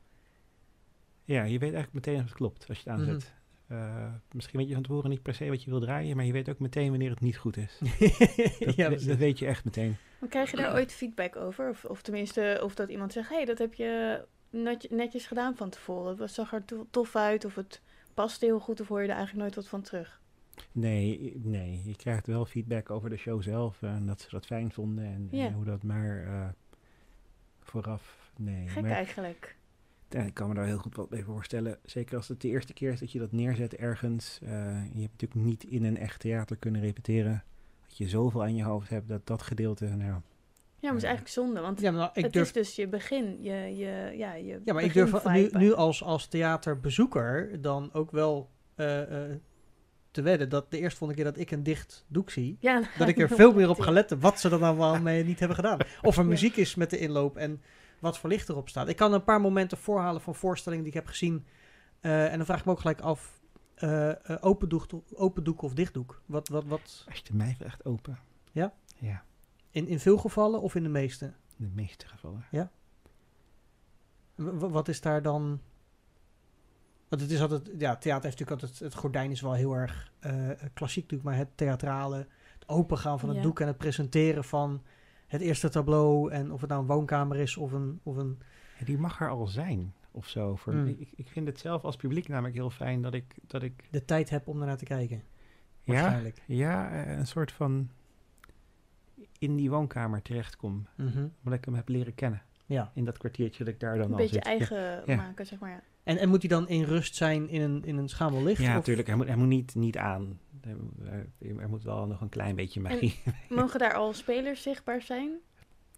ja, je weet eigenlijk meteen of het klopt als je het aanzet. Mhm. Eh, misschien weet je van tevoren niet per se wat je wil draaien, maar je weet ook meteen wanneer het niet goed is. Dat, ja, dat weet je echt meteen. Maar krijg je daar ooit feedback over? Of, of tenminste, of dat iemand zegt, hé, hey, dat heb je net- netjes gedaan van tevoren. Het zag er to- tof uit, of het paste heel goed, of hoor je er eigenlijk nooit wat van terug? Nee, nee, je krijgt wel feedback over de show zelf eh, en dat ze dat fijn vonden en, hoe dat maar eh, vooraf. Nee, Gek maar eigenlijk. ja, ik kan me daar heel goed wat bij voorstellen. Zeker als het de eerste keer is dat je dat neerzet ergens. eh, je hebt natuurlijk niet in een echt theater kunnen repeteren. Dat je zoveel aan je hoofd hebt dat dat gedeelte, nou, Ja, maar het is eigenlijk zonde, want Ja, maar nou, ik het durf is dus je begin, je, je, ja, je Ja, maar ik durf nu, nu als, als theaterbezoeker dan ook wel eh, eh, te wedden dat de eerstvolgende keer dat ik een dicht doek zie, Ja, dat ik er veel meer op ga letten wat ze er dan wel mee niet hebben gedaan. Of er Ja. muziek is met de inloop en wat voor licht erop staat. Ik kan een paar momenten voorhalen van voorstellingen die ik heb gezien. eh, en dan vraag ik me ook gelijk af, eh, eh, open, doek, open doek of dichtdoek? Wat, wat, wat, als je mij vraagt open. Ja? Ja, in, in veel gevallen of in de meeste? in de meeste gevallen. W- wat is daar dan... Want het is altijd... Ja, theater heeft natuurlijk altijd... Het gordijn is wel heel erg eh, klassiek natuurlijk, maar het theatrale... Het opengaan van het Ja. doek en het presenteren van het eerste tableau... en of het nou een woonkamer is of een... Of een Ja, die mag er al zijn of zo. Voor, Mm. ik, ik vind het zelf als publiek namelijk heel fijn dat ik, dat ik de tijd heb om ernaar te kijken. ja, Waarschijnlijk. Ja, eh, een soort van in die woonkamer terechtkom. Mhm. Omdat ik hem heb leren kennen. Ja. In dat kwartiertje dat ik daar dan Een al beetje zit. Ja. eigen Ja. maken, zeg maar. En, en moet hij dan in rust zijn in een, in een schamel licht? Ja, natuurlijk. Hij moet, hij moet niet, niet aan. Er, er- er moet wel nog een klein beetje magie. Mogen daar al spelers zichtbaar zijn?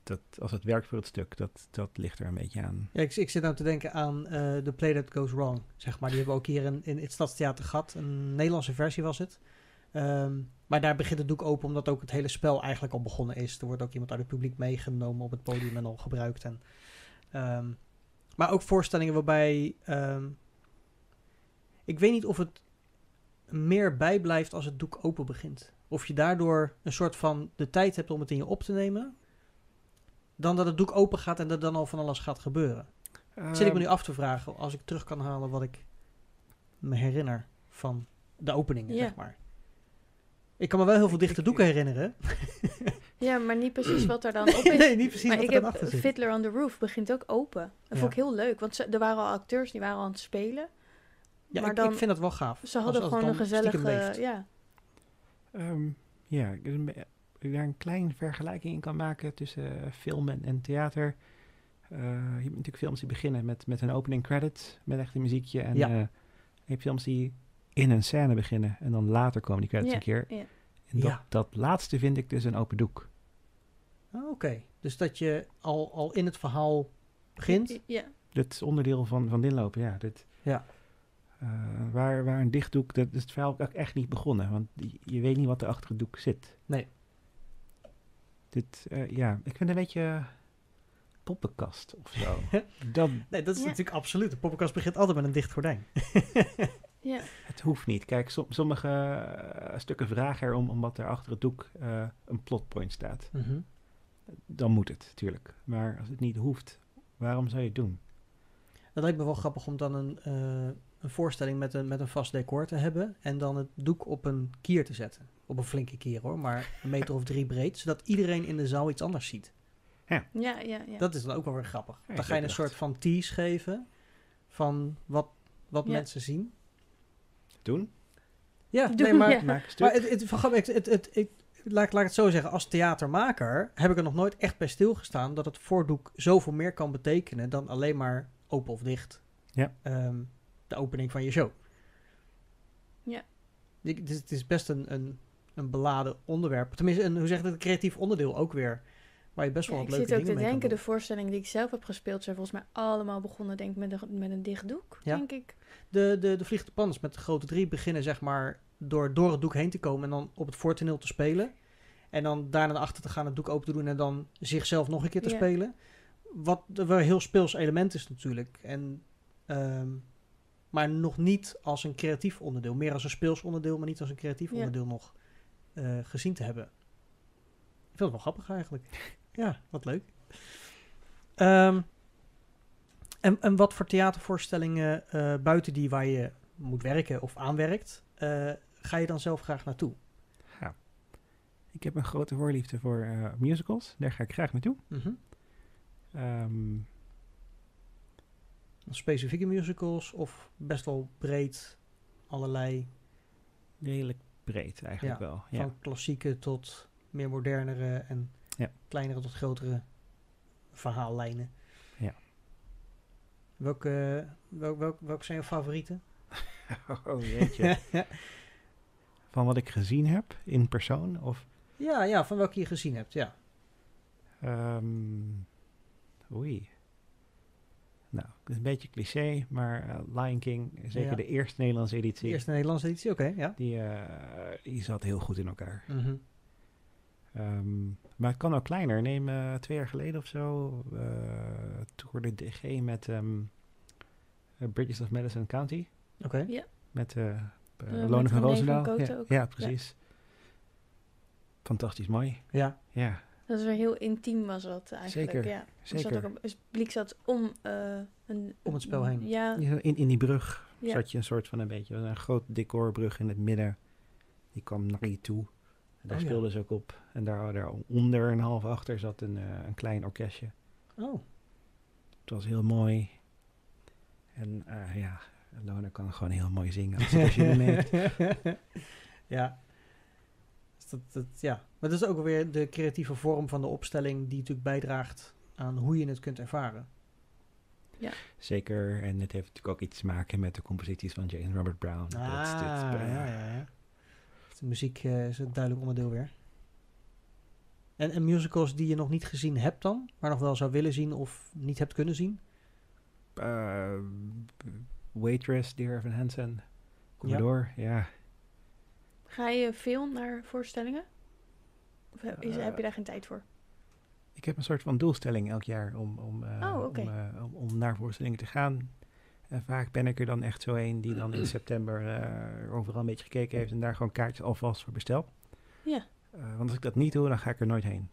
Dat, als het werkt voor het stuk, dat, dat ligt er een beetje aan. Ja, ik, ik zit nou te denken aan eh The Play That Goes Wrong, zeg maar. Die hebben we ook hier in, in het Stadstheater gehad. Een Nederlandse versie was het. Ehm, maar daar begint het doek open omdat ook het hele spel eigenlijk al begonnen is. Er wordt ook iemand uit het publiek meegenomen op het podium en al gebruikt. En, ehm, maar ook voorstellingen waarbij... ehm, ik weet niet of het meer bijblijft als het doek open begint. Of je daardoor een soort van de tijd hebt om het in je op te nemen... dan dat het doek open gaat en er dan al van alles gaat gebeuren. Zit ik me nu Ehm, af te vragen als ik terug kan halen wat ik me herinner van de openingen, zeg maar. Ik kan me wel heel veel dichte doeken herinneren. Ja, maar niet precies wat er dan op is. nee, niet precies maar wat ik er dan heb achter zit. Fiddler on the Roof begint ook open. Dat Ja. vond ik heel leuk, want ze, er waren al acteurs die waren al aan het spelen. Ja, maar ik, dan- ik vind dat wel gaaf. Ze hadden als gewoon een gezellige... leeft. Ja, Ehm, ja, ik daar een kleine vergelijking in kan maken tussen eh, film en, en theater. Eh, je hebt natuurlijk films die beginnen met, met een opening credit, met echt een muziekje. En Ja. eh, je hebt films die in een scène beginnen en dan later komen die credits Ja, een keer. ja. En dat, Ja. dat laatste vind ik dus een open doek. Ah, Oké, dus dat je al, al in het verhaal begint. Ja, Dat is onderdeel van, van inlopen, ja. Dit, Ja. Eh, waar, waar een dichtdoek, dat is het verhaal ook echt niet begonnen. Want je, weet niet wat er achter het doek zit. Nee. Dit, eh, ja, ik vind een beetje poppenkast of zo. dat, Nee, dat is Ja. natuurlijk absoluut. De poppenkast begint altijd met een dicht gordijn. ja. het hoeft niet. Kijk, som- sommige eh, stukken vragen erom omdat er achter het doek eh, een plotpoint staat. Mhm. Dan moet het, natuurlijk. Maar als het niet hoeft, waarom zou je het doen? Dat lijkt me wel grappig om dan een, eh, een voorstelling met een, met een vast decor te hebben. En dan het doek op een kier te zetten. Op een flinke kier hoor, maar een meter of drie breed. Zodat iedereen in de zaal iets anders ziet. Ja, ja, ja. Dat is dan ook wel weer grappig. Ja, dan ga je een soort van tease geven van wat, wat Ja. mensen zien. Doen? Ja, Doen, nee, maar, ja. Maar het, het, het, het, het, ik- laat, ik- laat ik het zo zeggen. Als theatermaker heb ik er nog nooit echt bij stilgestaan dat het voordoek zoveel meer kan betekenen dan alleen maar open of dicht. Ja. Ehm, de opening van je show. Ja. Ik- Het is, het is best een, een, een beladen onderwerp. Tenminste, een, hoe zeg je dat, een creatief onderdeel ook weer. Waar je best wel Ja, wat ik leuke zit ook te mee denken, de voorstellingen die ik zelf heb gespeeld zijn volgens mij allemaal begonnen denk ik met een, met een dicht doek, Ja. denk ik. De, de, de Vliegende met de grote drie beginnen zeg maar door, door het doek heen te komen en dan op het voortoneel te spelen. En dan daarna naar achter te gaan, het doek open te doen en dan zichzelf nog een keer te spelen. Wat een heel speels element is natuurlijk. En, ehm, maar nog niet als een creatief onderdeel. Meer als een speels onderdeel, maar niet als een creatief onderdeel nog eh, gezien te hebben. Ik vind het wel grappig eigenlijk. ja, wat leuk. Ehm, en, en wat voor theatervoorstellingen eh, buiten die waar je moet werken of aanwerkt, eh, ga je dan zelf graag naartoe? Ja. Ik heb een grote voorliefde voor eh, musicals. Daar ga ik graag naartoe. Mhm. Ehm, Specifieke musicals of best wel breed allerlei, redelijk breed eigenlijk Ja, wel. Ja. van klassieke tot meer modernere en Ja. kleinere tot grotere verhaallijnen. Ja. Welke, welk, welk, welke zijn je favorieten? Oh jeetje. Van wat ik gezien heb in persoon? Of, ja, ja, van welke je gezien hebt, ja. ehm, oei. Nou, het is een beetje cliché, maar eh, Lion King, zeker Ja. de eerste Nederlandse De editie, eerste Nederlandse editie, oké, ja. die, eh, die zat heel goed in elkaar. Mhm. Ehm, maar het kan ook kleiner. Neem eh, twee jaar geleden of zo, eh Tour de DG met ehm, eh, Bridges of Madison County. Oké. Met eh uh, met Lone van René van Roosendaal. Ja, precies. Fantastisch mooi. Ja, Ja, Dat is weer heel intiem was dat eigenlijk. Zeker, Ja. Er zeker. Zat ook een, het publiek zat om, eh, een, Om het spel heen. Ja, in, in die brug Ja. zat je een soort van een beetje een groot decorbrug in het midden. Die kwam naar je toe. En daar Oh, ja. speelden ze ook op. En daar, daaronder en half achter zat een, eh, een klein orkestje. oh. Het was heel mooi. En eh, ja, Lona kan gewoon heel mooi zingen als, als je heeft. ja. dat, dat, ja. Maar dat is ook weer de creatieve vorm van de opstelling die natuurlijk bijdraagt aan hoe je het kunt ervaren. Zeker, en het heeft natuurlijk ook iets te maken met de composities van James Robert Brown. dat, Ah, dit, ja, ja, ja. De muziek eh, is een duidelijk onderdeel weer. En, en musicals die je nog niet gezien hebt dan, maar nog wel zou willen zien of niet hebt kunnen zien? eh, Waitress, Dear Evan Hansen, Commodore, ja. Ga je veel naar voorstellingen? Of heb, is, Eh, heb je daar geen tijd voor? Ik heb een soort van doelstelling elk jaar om, om, eh, Oh, om, eh, om, om naar voorstellingen te gaan. En vaak ben ik er dan echt zo een die dan in september eh, overal een beetje gekeken heeft en daar gewoon kaartjes alvast voor bestel. Ja. Eh, want als ik dat niet doe, dan ga ik er nooit heen.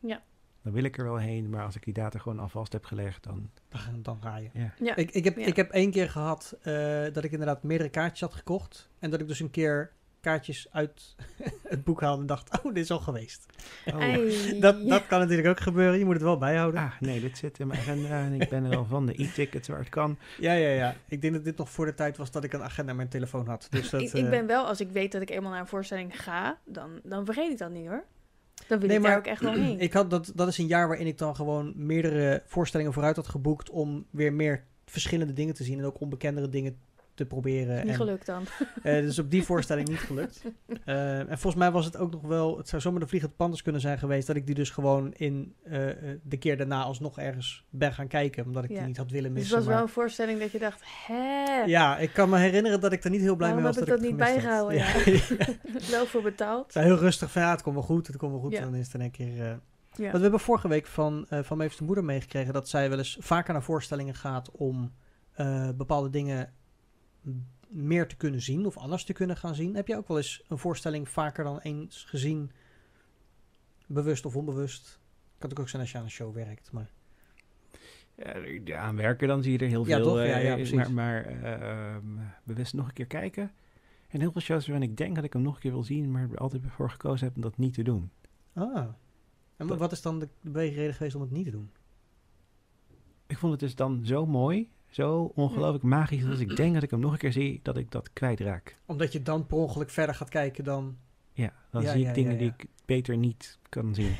Ja. Dan wil ik er wel heen, maar als ik die data gewoon alvast heb gelegd, dan... Dan, dan ga je. Ja. Ja. Ik, ik, heb, Ja. ik heb één keer gehad eh, dat ik inderdaad meerdere kaartjes had gekocht. En dat ik dus een keer kaartjes uit het boek haalde en dacht, oh, dit is al geweest. Oh. Dat, dat kan natuurlijk ook gebeuren, je moet het wel bijhouden. ah, nee, dit zit in mijn agenda en ik ben er wel van. De e-tickets waar het kan. Ja, ja, ja. Ik denk dat dit nog voor de tijd was dat ik een agenda in mijn telefoon had. Dus dat, ik, ik eh, ben wel, als ik weet dat ik eenmaal naar een voorstelling ga, dan, dan vergeet ik dat niet hoor. Dan wil Nee, ik maar daar ook echt wel heen. Ik had dat, dat is een jaar waarin ik dan gewoon meerdere voorstellingen vooruit had geboekt om weer meer verschillende dingen te zien en ook onbekendere dingen te proberen. Niet en, gelukt dan. eh, dus op die voorstelling niet gelukt. Eh, en volgens mij was het ook nog wel, het zou zomaar de Vliegende Pandas kunnen zijn geweest, dat ik die dus gewoon in eh, de keer daarna alsnog ergens ben gaan kijken, omdat ik Ja. die niet had willen Dus het missen. was wel een voorstelling dat je dacht, hè, Ja, ik kan me herinneren dat ik er niet heel blij Waarom mee was heb dat ik dat het niet bijgehouden, Ja. wel voor betaald. Het heel rustig van ja, het komt wel goed, het komt wel goed. Ja. En dan is het in één keer... Want we hebben vorige week van, van Meef's moeder meegekregen dat zij wel eens vaker naar voorstellingen gaat om bepaalde dingen meer te kunnen zien of anders te kunnen gaan zien. Heb jij ook wel eens een voorstelling vaker dan eens gezien, bewust of onbewust? Kan het ook zijn als je aan een show werkt, maar... Ja, aan werken dan zie je er heel Ja, veel. toch? Ja, eh, ja, precies. maar maar eh, ehm, bewust nog een keer kijken. En heel veel shows waarin ik denk dat ik hem nog een keer wil zien, maar er altijd voor gekozen heb om dat niet te doen. Ah. En Dat- wat is dan de, de beweegreden geweest om het niet te doen? Ik vond het dus dan zo mooi, zo ongelooflijk magisch, dat als ik denk dat ik hem nog een keer zie, dat ik dat kwijtraak. Omdat je dan per ongeluk verder gaat kijken dan... Ja, dan Ja, zie ik dingen ja, die ik beter niet kan zien.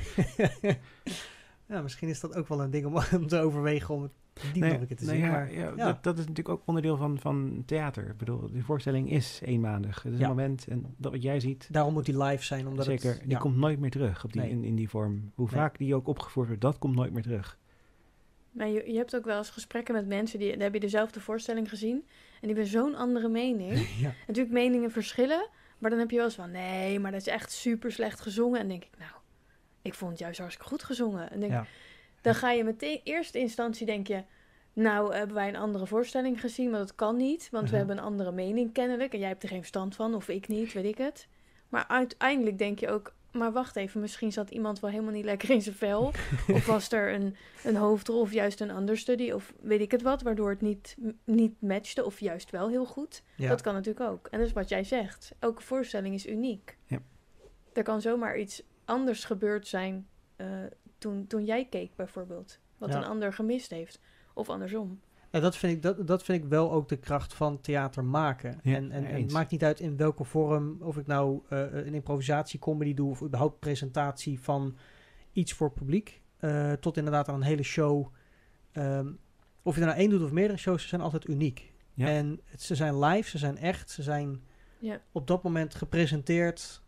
ja, misschien is dat ook wel een ding om, om te overwegen om het niet Nee, nog een keer te nee, zien. ja, maar. Dat, dat is natuurlijk ook onderdeel van, van theater. Ik bedoel, die voorstelling is eenmalig. Het is een moment en dat wat jij ziet, Daarom moet die live zijn, omdat zeker, het... die komt nooit meer terug op die, Nee. in, in die vorm. Hoe vaak die ook opgevoerd wordt, dat komt nooit meer terug. Maar je, je hebt ook wel eens gesprekken met mensen die dan heb je dezelfde voorstelling gezien en die hebben zo'n andere mening. ja. Natuurlijk meningen verschillen, maar dan heb je wel eens van nee, maar dat is echt super slecht gezongen. En dan denk ik, nou, ik vond het juist hartstikke goed gezongen. En denk, Ja. dan ga je meteen, eerste instantie denk je, nou hebben wij een andere voorstelling gezien, maar dat kan niet, want we Mhm. hebben een andere mening kennelijk en jij hebt er geen verstand van of ik niet, weet ik het. Maar uiteindelijk denk je ook, maar wacht even, misschien zat iemand wel helemaal niet lekker in zijn vel. of was er een, een hoofdrol of juist een understudy of weet ik het wat, waardoor het niet, niet matchte of juist wel heel goed. Ja. Dat kan natuurlijk ook. En dat is wat jij zegt. Elke voorstelling is uniek. Ja. Er kan zomaar iets anders gebeurd zijn eh, toen, toen jij keek bijvoorbeeld. Wat Ja. een ander gemist heeft. Of andersom. Nou, dat, vind ik, dat, dat vind ik wel ook de kracht van theater maken. Ja, en, en, en het maakt niet uit in welke vorm, of ik nou eh, een improvisatiecomedy doe of überhaupt presentatie van iets voor publiek, eh, tot inderdaad aan een hele show. Ehm, of je er nou één doet of meerdere shows, ze zijn altijd uniek. Ja. En het- ze zijn live, ze zijn echt, ze zijn Ja. op dat moment gepresenteerd.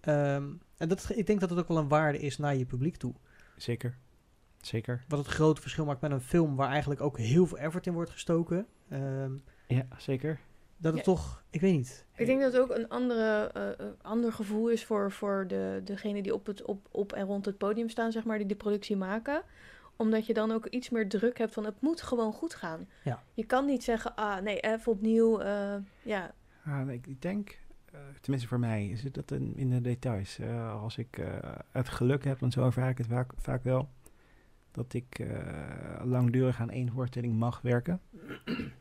Ehm, en dat, ik denk dat het ook wel een waarde is naar je publiek toe. Zeker. Zeker. Wat het grote verschil maakt met een film waar eigenlijk ook heel veel effort in wordt gestoken. Ehm, Ja, zeker. dat het Ja. toch, ik weet niet. Ik denk dat het ook een andere, eh, eh, ander gevoel is voor, voor de, degene die op, het, op, op en rond het podium staan, zeg maar, die de productie maken. Omdat je dan ook iets meer druk hebt van het moet gewoon goed gaan. Ja. Je kan niet zeggen, ah nee, even opnieuw. eh, ja, Ah, ik, ik denk, eh, tenminste voor mij, is het dat in, in de details. Eh, als ik eh, het geluk heb, want zo ervaar ik het vaak, vaak wel, dat ik eh, langdurig aan één voorstelling mag werken.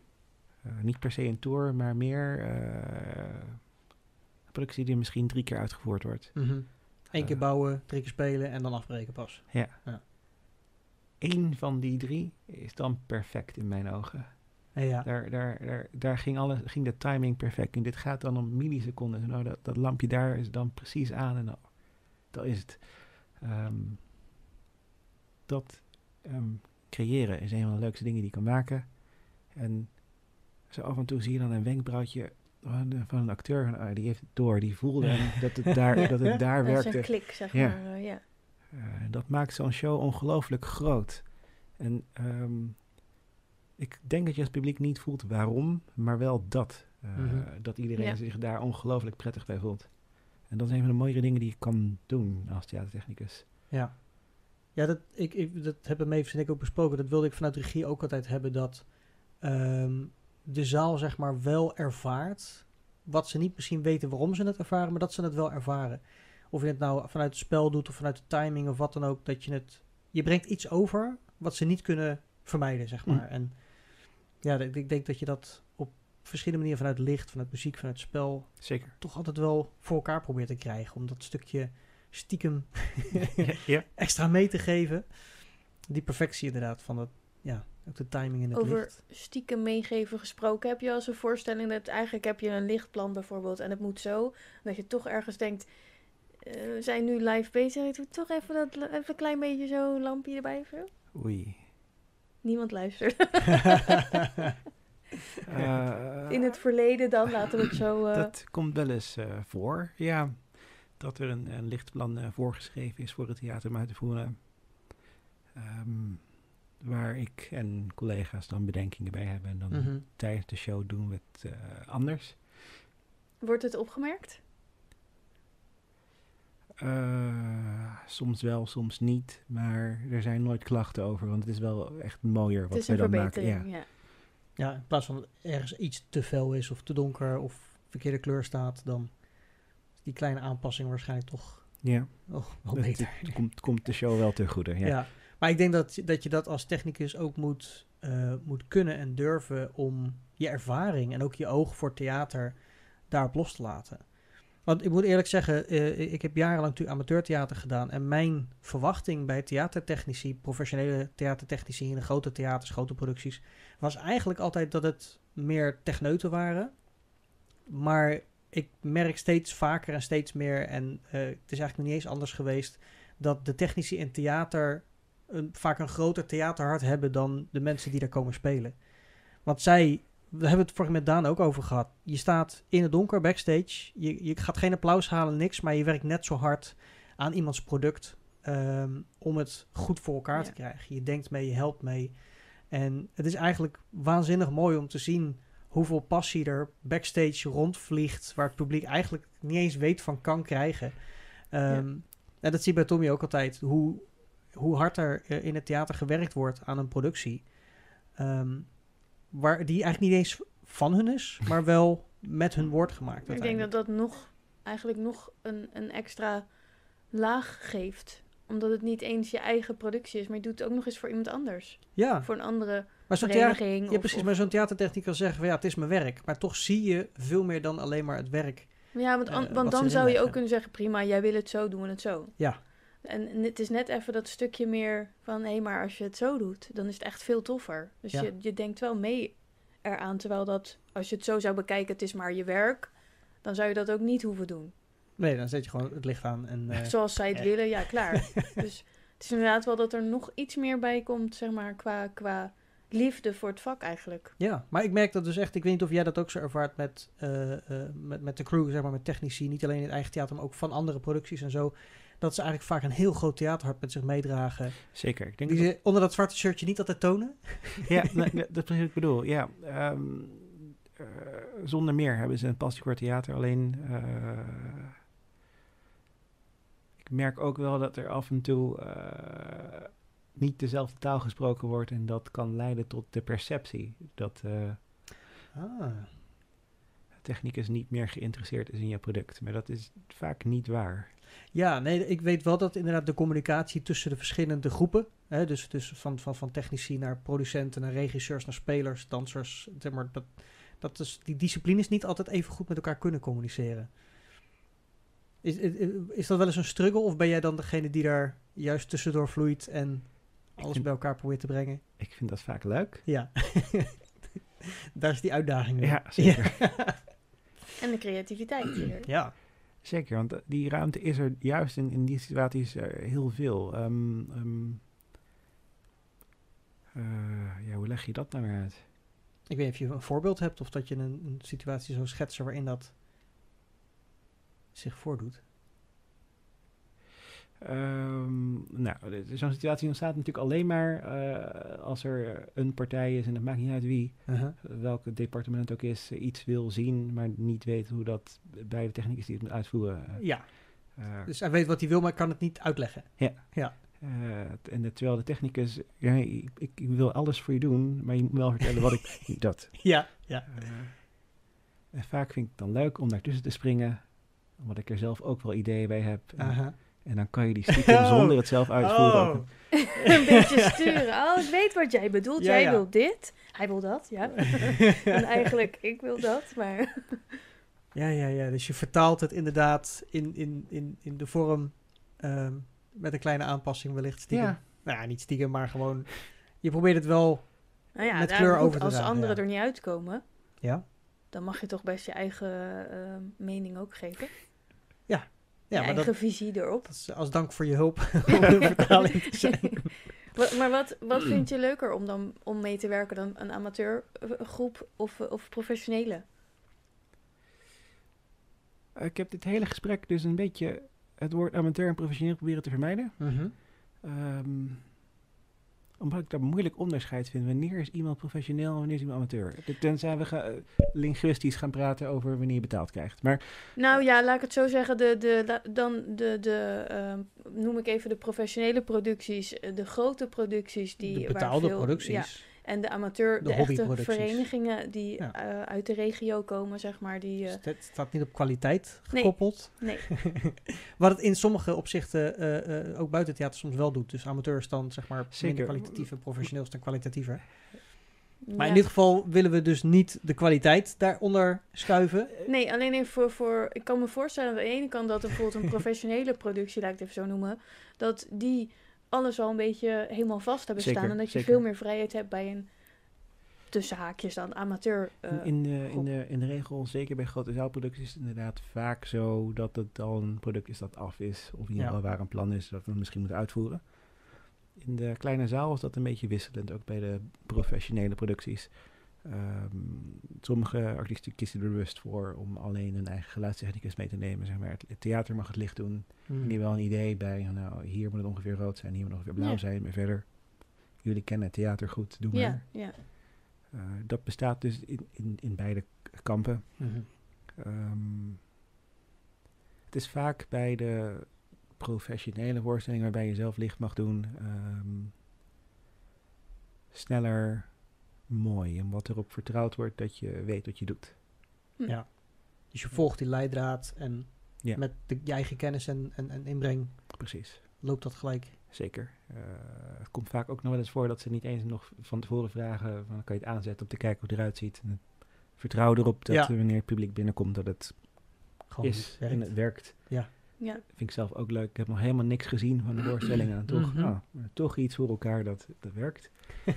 Eh, niet per se een tour, maar meer eh, een productie die misschien drie keer uitgevoerd wordt. Eén keer bouwen, drie keer spelen en dan afbreken pas. Ja. Ja. Eén van die drie is dan perfect in mijn ogen. En ja. Daar, daar, daar, daar ging, alles, ging de timing perfect. En dit gaat dan om milliseconden. Nou, dat, dat lampje daar is dan precies aan en dan, dat is het. Ehm, dat ehm, creëren is een van de leukste dingen die je kan maken. En zo af en toe zie je dan een wenkbrauwtje van, de- van een acteur. van, ah, die heeft het door, die voelde dat het daar, Ja. dat het daar Dat is een werkte. klik, zeg Ja. maar. eh, ja. Eh, dat maakt zo'n show ongelooflijk groot. En ehm, ik denk dat je als publiek niet voelt waarom, maar wel dat. Eh, Mhm. Dat iedereen Ja. zich daar ongelooflijk prettig bij voelt. En dat is een van de mooiere dingen die je kan doen als theatertechnicus. Ja, ja dat, ik, ik, dat hebben Mavis en ik ook besproken. Dat wilde ik vanuit regie ook altijd hebben. Dat ehm, de zaal zeg maar wel ervaart. Wat ze niet misschien weten waarom ze het ervaren, maar dat ze het wel ervaren. Of je het nou vanuit het spel doet of vanuit de timing of wat dan ook. Dat je het... Je brengt iets over wat ze niet kunnen vermijden, zeg maar. Mm. En ja, ik, ik denk dat je dat op verschillende manieren vanuit licht, vanuit muziek, vanuit spel... Zeker. toch altijd wel voor elkaar probeert te krijgen. Om dat stukje stiekem ja, ja. extra mee te geven. Die perfectie inderdaad van dat, ja, ook de timing in het Over licht. stiekem meegeven gesproken. Heb je als een voorstelling dat eigenlijk heb je een lichtplan bijvoorbeeld en het moet zo. Dat je toch ergens denkt, eh, we zijn nu live bezig. Ik doe toch even, dat, even een klein beetje zo'n lampje erbij of zo. Oei. Niemand luistert. Eh, In het verleden dan, laten we het zo... eh, Dat komt wel eens eh, voor, ja. Dat er een, een lichtplan eh, voorgeschreven is voor het theater om uit te voeren. Ehm, waar ik en collega's dan bedenkingen bij hebben. En dan Mhm. tijdens de show doen we het eh, anders. Wordt het opgemerkt? Eh, soms wel, soms niet. Maar er zijn nooit klachten over. Want het is wel echt mooier wat een dan maken. verbetering, Ja. ja. Ja, in plaats van ergens iets te fel is of te donker of verkeerde kleur staat, dan die kleine aanpassing waarschijnlijk toch ja. wel, wel beter. het komt, komt de show wel ten goede. Ja. Ja. maar ik denk dat, dat je dat als technicus ook moet, eh, moet kunnen en durven om je ervaring en ook je oog voor theater daarop los te laten. Want ik moet eerlijk zeggen, eh, ik heb jarenlang natuurlijk amateurtheater gedaan. En mijn verwachting bij theatertechnici, professionele theatertechnici in de grote theaters, grote producties, was eigenlijk altijd dat het meer techneuten waren. Maar ik merk steeds vaker en steeds meer, en eh, het is eigenlijk nog niet eens anders geweest, dat de technici in theater een, vaak een groter theaterhart hebben dan de mensen die daar komen spelen. Want zij, we hebben het vorige met Daan ook over gehad. Je staat in het donker backstage, je, je gaat geen applaus halen, niks, maar je werkt net zo hard aan iemands product ehm, om het goed voor elkaar Ja. te krijgen. Je denkt mee, je helpt mee. En het is eigenlijk waanzinnig mooi om te zien hoeveel passie er backstage rondvliegt, waar het publiek eigenlijk niet eens weet van kan krijgen. Ehm, En dat zie je bij Tommy ook altijd, hoe, hoe hard er eh, in het theater gewerkt wordt aan een productie. ehm, waar die eigenlijk niet eens van hun is, maar wel met hun woord gemaakt. Ik denk dat dat nog, eigenlijk nog een, een extra laag geeft. Omdat het niet eens je eigen productie is, maar je doet het ook nog eens voor iemand anders. Ja, Voor een andere maar zo'n theater, ja, precies, of- maar zo'n theatertechniek kan zeggen van ja, het is mijn werk. Maar toch zie je veel meer dan alleen maar het werk. Ja, want, an- eh, want dan zou je ook kunnen zeggen, prima, jij wil het zo, doen we het zo. Ja. En het is net even dat stukje meer van, hé, maar als je het zo doet, dan is het echt veel toffer. Dus Ja. je, je denkt wel mee eraan, terwijl dat, als je het zo zou bekijken, het is maar je werk, dan zou je dat ook niet hoeven doen. Nee, dan zet je gewoon het licht aan en... eh, Zoals zij het eh. willen, ja, klaar. dus het is inderdaad wel dat er nog iets meer bij komt, zeg maar, qua, qua liefde voor het vak eigenlijk. Ja, maar ik merk dat dus echt, ik weet niet of jij dat ook zo ervaart met, eh, eh, met, met de crew, zeg maar, met technici, niet alleen in het eigen theater, maar ook van andere producties en zo, dat ze eigenlijk vaak een heel groot theaterhart met zich meedragen. Zeker. Ik denk Die dat ze onder dat zwarte shirtje niet altijd tonen. Ja, nee, dat is wat ik bedoel. Ja, ehm, eh, zonder meer hebben ze een passie voor theater. Alleen, eh, ik merk ook wel dat er af en toe eh, niet dezelfde taal gesproken wordt. En dat kan leiden tot de perceptie dat eh Ah. technicus niet meer geïnteresseerd is in je product. Maar dat is vaak niet waar. Ja, nee, ik weet wel dat inderdaad de communicatie tussen de verschillende groepen, hè, dus, dus van, van, van technici naar producenten, naar regisseurs, naar spelers, dansers, zeg maar, dat, dat is, die disciplines niet altijd even goed met elkaar kunnen communiceren. Is, is, is dat wel eens een struggle of ben jij dan degene die daar juist tussendoor vloeit en alles vind- bij elkaar probeert te brengen? Ik vind dat vaak leuk. Ja. Daar is die uitdaging weer. Ja, zeker. En de creativiteit hier. Ja. Zeker, want die ruimte is er juist in, in die situaties eh, heel veel. Ehm, ehm, eh, ja, hoe leg je dat nou weer uit? Ik weet niet of je een voorbeeld hebt of dat je een, een situatie zou schetsen waarin dat zich voordoet. Ehm, nou, zo'n situatie ontstaat natuurlijk alleen maar eh, als er een partij is, en het maakt niet uit wie, Uh-huh. welk departement het ook is, eh, iets wil zien, maar niet weet hoe dat bij de technicus die het moet uitvoeren. eh, Ja, eh, dus hij weet wat hij wil, maar kan het niet uitleggen. eh, en de, terwijl de technicus, ja, ik, ik wil alles voor je doen, maar je moet me wel vertellen wat ik dat. Ja, ja. Eh, en vaak vind ik het dan leuk om daartussen te springen, omdat ik er zelf ook wel ideeën bij heb. En. En dan kan je die stiekem Oh. zonder het zelf uitvoeren. Oh. een beetje sturen. Oh, ik weet wat jij bedoelt. Ja, jij ja. wil dit. Hij wil dat, ja. en eigenlijk, ik wil dat, maar... Ja, ja, ja. Dus je vertaalt het inderdaad in, in, in, in de vorm ehm, met een kleine aanpassing wellicht stiekem. Ja. Nou ja, niet stiekem, maar gewoon... Je probeert het wel... Nou ja, Met kleur over te Als dragen, anderen ja. er niet uitkomen, Ja, dan mag je toch best je eigen eh, mening ook geven. Ja je maar eigen dat, visie erop. dat is als dank voor je hulp om de vertaling te zijn. Wat- maar wat, wat vind je leuker om dan om mee te werken dan een amateurgroep of, eh, of professionele? Ik heb dit hele gesprek dus een beetje het woord amateur en professioneel proberen te vermijden. Mhm. Ehm, omdat ik daar moeilijk onderscheid vind. Wanneer is iemand professioneel en wanneer is iemand amateur? Tenzij we ga, linguistisch gaan praten over wanneer je betaald krijgt. Maar Nou ja, laat ik het zo zeggen. De, de, dan de, de ehm, noem ik even de professionele producties, eh, de grote producties die de waar betaalde veel- producties. ja, en de amateur, De de, echte verenigingen die Ja. eh, uit de regio komen, zeg maar. Die, eh, Dus het staat niet op kwaliteit Nee. gekoppeld. nee, Wat het in sommige opzichten eh, eh, ook buiten het theater soms wel doet. Dus amateurs dan zeg maar Zeker. minder kwalitatief en professioneels dan kwalitatiever. Maar Ja. in dit geval willen we dus niet de kwaliteit daaronder schuiven. Nee, alleen even voor, voor... Ik kan me voorstellen aan de ene kant dat er bijvoorbeeld een professionele productie, laat ik het even zo noemen, dat die alles al een beetje helemaal vast hebben Zeker, staan. En dat je zeker. veel meer vrijheid hebt bij een tussen haakjes dan amateur. eh, in, de, in, de, in de regel, zeker bij grote zaalproducties, is het inderdaad vaak zo dat het al een product is dat af is. Of in ieder Ja. geval waar een plan is dat we misschien moeten uitvoeren. In de kleine zaal is dat een beetje wisselend, ook bij de professionele producties. Ehm, sommige artiesten kiezen er bewust voor om alleen een eigen geluidstechnicus mee te nemen. Zeg maar. Het, het theater mag het licht doen. En die wel een idee bij, nou, hier moet het ongeveer rood zijn, hier moet het ongeveer blauw Ja. zijn, maar verder. Jullie kennen het theater goed, doe maar. ja, ja. Eh, dat bestaat dus in, in, in beide kampen. Mhm. Ehm, het is vaak bij de professionele voorstelling waarbij je zelf licht mag doen, ehm, sneller mooi. Omdat erop vertrouwd wordt dat je weet wat je doet. Ja. Dus je volgt die leidraad en Ja. met de, je eigen kennis en, en, en inbreng Precies, loopt dat gelijk. zeker. Eh, het komt vaak ook nog wel eens voor dat ze niet eens nog van tevoren vragen, van, kan je het aanzetten om te kijken hoe het eruit ziet. En vertrouw erop dat Ja. eh, wanneer het publiek binnenkomt dat het Gewoon is werkt. en het werkt. ja. vind ik zelf ook leuk. Ik heb nog helemaal niks gezien van de voorstellingen. En toch, Mhm. nou, toch iets voor elkaar dat, dat werkt.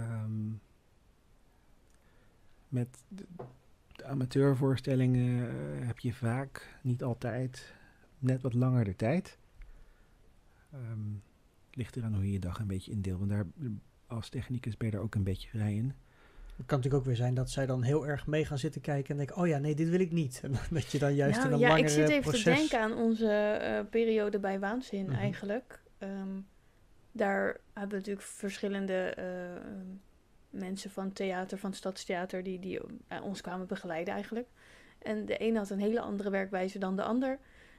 Ehm, met de, de amateurvoorstellingen eh, heb je vaak, niet altijd, net wat langer de tijd. Ehm, het ligt eraan hoe je je dag een beetje indeelt. Want daar, als technicus ben je er ook een beetje vrij in. Het kan natuurlijk ook weer zijn dat zij dan heel erg mee gaan zitten kijken en denken, oh ja, nee, dit wil ik niet. En dat je dan juist Nou in een ja, langere ik zit even proces... te denken aan onze eh, periode bij Waanzin Mhm. eigenlijk. Ehm, daar hebben we natuurlijk verschillende eh, mensen van theater, van Stadstheater, die, die ons kwamen begeleiden eigenlijk. En de een had een hele andere werkwijze dan de ander.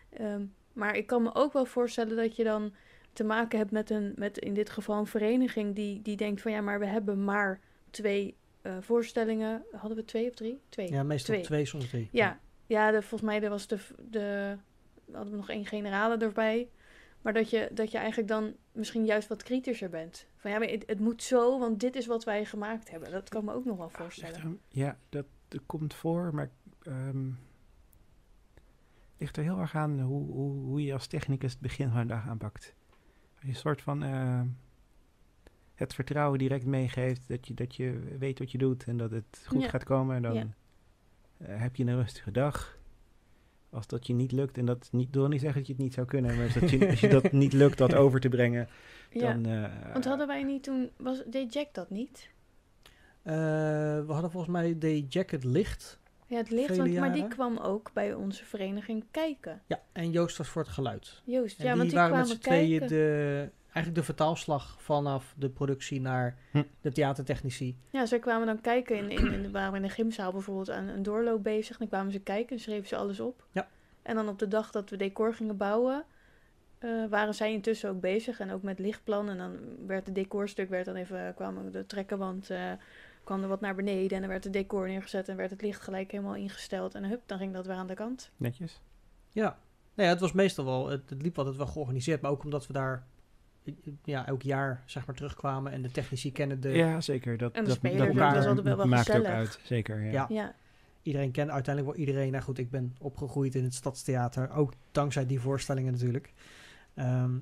Ehm, maar ik kan me ook wel voorstellen dat je dan te maken hebt met, een, met in dit geval een vereniging die, die denkt van ja, maar we hebben maar twee eh, voorstellingen. Hadden we twee of drie? Twee. Ja, meestal Twee. twee, soms drie. Ja, ja de, volgens mij was de, de hadden we nog één generale erbij. Maar dat je, dat je eigenlijk dan misschien juist wat kritischer bent. Van ja, maar het, het moet zo, want dit is wat wij gemaakt hebben. Dat kan me ook nog wel voorstellen. er- Ja, dat, dat komt voor, maar ehm ligt er heel erg aan hoe, hoe, hoe je als technicus het begin van de dag aanpakt. Als je een soort van... eh, het vertrouwen direct meegeeft dat je, dat je weet wat je doet en dat het goed Ja. gaat komen. En dan Ja. eh, heb je een rustige dag. Als dat je niet lukt, en dat niet, wil niet zeggen dat je het niet zou kunnen, maar als, dat je, als je dat niet lukt dat over te brengen, Ja. dan... eh, Want hadden wij niet toen, was, deed Jack dat niet? Eh, we hadden volgens mij de Jacket Licht. Ja, het licht, want, maar die kwam ook bij onze vereniging kijken. Ja, en Joost was voor het geluid. Joost, En ja, die want die waren kwamen met z'n tweeën kijken. de, eigenlijk de vertaalslag vanaf de productie naar Hm. de theatertechnici. Ja, zij kwamen dan kijken. In, in, in, waren we in de gymzaal bijvoorbeeld aan een doorloop bezig. Dan kwamen ze kijken en schreven ze alles op. Ja. En dan op de dag dat we decor gingen bouwen, eh, waren zij intussen ook bezig. En ook met lichtplan. En dan werd het decorstuk, werd dan even, kwam de trekkerwand, eh kwam er wat naar beneden. En dan werd het decor neergezet en werd het licht gelijk helemaal ingesteld. En hup, dan ging dat weer aan de kant. Netjes. Ja. Nou ja, het was meestal wel, het, het liep altijd wel georganiseerd, maar ook omdat we daar ja, elk jaar zeg maar terugkwamen en de technici kennen de... ja, zeker. Dat, En de dat, maakt- wel ook uit, zeker. Ja. Ja. Ja, Iedereen kent uiteindelijk wel iedereen. Nou goed, ik ben opgegroeid in het Stadstheater, ook dankzij die voorstellingen natuurlijk. Ehm,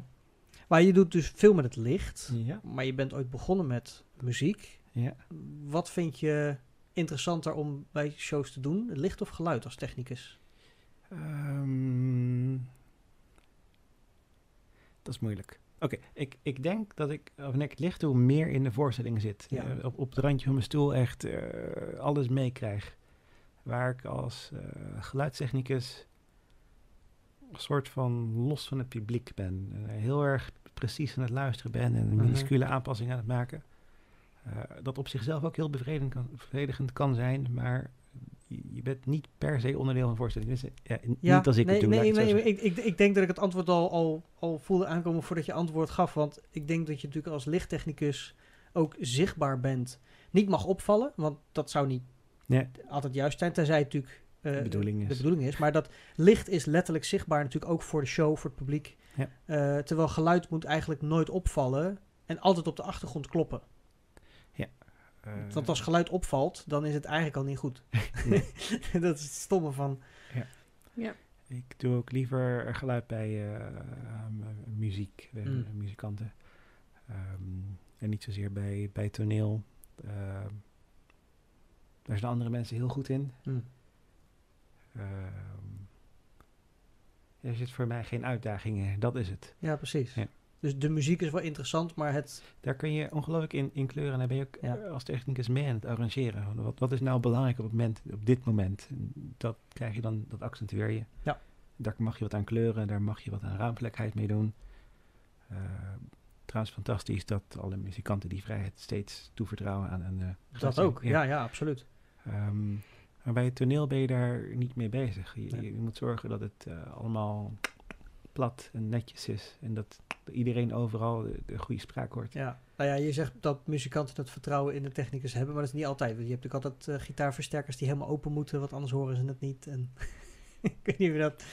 maar je doet dus veel met het licht, Ja. maar je bent ooit begonnen met muziek. ja. Wat vind je interessanter om bij shows te doen, licht of geluid als technicus? Ehm, dat is moeilijk. Oké, ik, ik denk dat ik, wanneer ik het licht doe, meer in de voorstelling zit. Ja. Eh, op, op het randje van mijn stoel echt eh, alles meekrijg. Waar ik als eh, geluidstechnicus een soort van los van het publiek ben. Heel erg precies aan het luisteren ben en Mhm. minuscule aanpassingen aan het maken. Dat op zichzelf ook heel bevredigend kan, bevredigend kan zijn, maar je, bent niet per se onderdeel van een voorstelling. Dus, ja, n- niet als ik nee, het doe. Nee, nee, zeggen. ik, ik, ik denk dat ik het antwoord al, al, al voelde aankomen voordat je antwoord gaf. Want ik denk dat je natuurlijk als lichttechnicus ook zichtbaar bent. Niet mag opvallen, want dat zou niet Nee. altijd juist zijn. Tenzij het natuurlijk eh, De bedoeling de is. bedoeling is. Maar dat licht is letterlijk zichtbaar natuurlijk ook voor de show, voor het publiek. Ja. Eh, terwijl geluid moet eigenlijk nooit opvallen en altijd op de achtergrond kloppen. Eh, Want als geluid opvalt, dan is het eigenlijk al niet goed. Dat is het stomme van... Ik doe ook liever geluid bij eh, muziek, bij Mm. muzikanten. Ehm, en niet zozeer bij, bij toneel. Ehm, daar zijn andere mensen heel goed in. hm, Ehm, er zit voor mij geen uitdaging in, dat is het. Ja, precies. Ja. Dus de muziek is wel interessant, maar het... Daar kun je ongelooflijk in, in kleuren en daar ben je ook Ja. eh, als technicus mee aan het arrangeren. Wat, wat is nou belangrijk op, het moment, op dit moment? En Dat krijg je dan, dat accentueer je. Ja. Daar mag je wat aan kleuren, daar mag je wat aan ruimtelijkheid mee doen. Eh, trouwens fantastisch dat alle muzikanten die vrijheid steeds toevertrouwen aan een... Dat ook, ja, ja, absoluut. Ehm, maar bij het toneel ben je daar niet mee bezig. Je, Nee. je moet zorgen dat het eh, allemaal plat en netjes is. En dat iedereen overal de, de goede spraak hoort. Ja. Nou ja, je zegt dat muzikanten het vertrouwen in de technicus hebben, maar dat is niet altijd. Want je hebt natuurlijk altijd eh, gitaarversterkers die helemaal open moeten, want anders horen ze het niet. En ik weet niet of dat...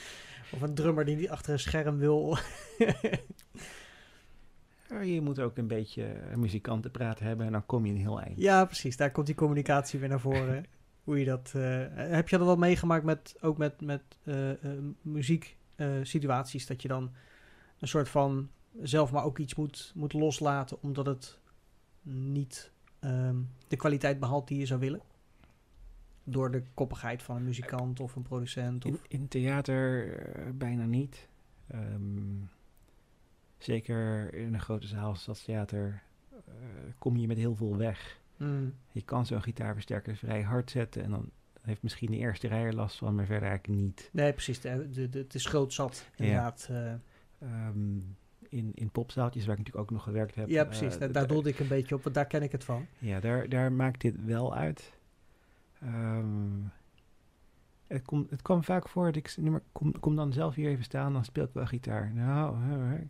Of een drummer die niet achter een scherm wil. Je moet ook een beetje eh, muzikantenpraat hebben en dan kom je een heel eind. ja, precies. Daar komt die communicatie weer naar voren. Hoe je dat... eh, heb je dat wel meegemaakt met, ook met, met eh, muzieksituaties, dat je dan een soort van zelf maar ook iets moet, moet loslaten, omdat het niet ehm, de kwaliteit behaalt die je zou willen? Door de koppigheid van een muzikant of een producent? Of, In, in theater eh, bijna niet. Ehm, zeker in een grote zaal als Stadstheater eh kom je met heel veel weg. Mm, Je kan zo'n gitaarversterker vrij hard zetten en dan heeft misschien de eerste rij er last van, maar verder eigenlijk niet. nee, precies. De, de, de, het is groot zat, inderdaad. eh. Ehm, in, in popzaaltjes, waar ik natuurlijk ook nog gewerkt heb. ja, precies. eh, daar, d- daar doelde ik een beetje op, want daar ken ik het van. Ja, daar, daar maakt dit wel uit. Ehm, het, kom, het kwam vaak voor dat ik... s- nu maar kom, kom dan zelf hier even staan, dan speel ik wel gitaar. Nou, ik heb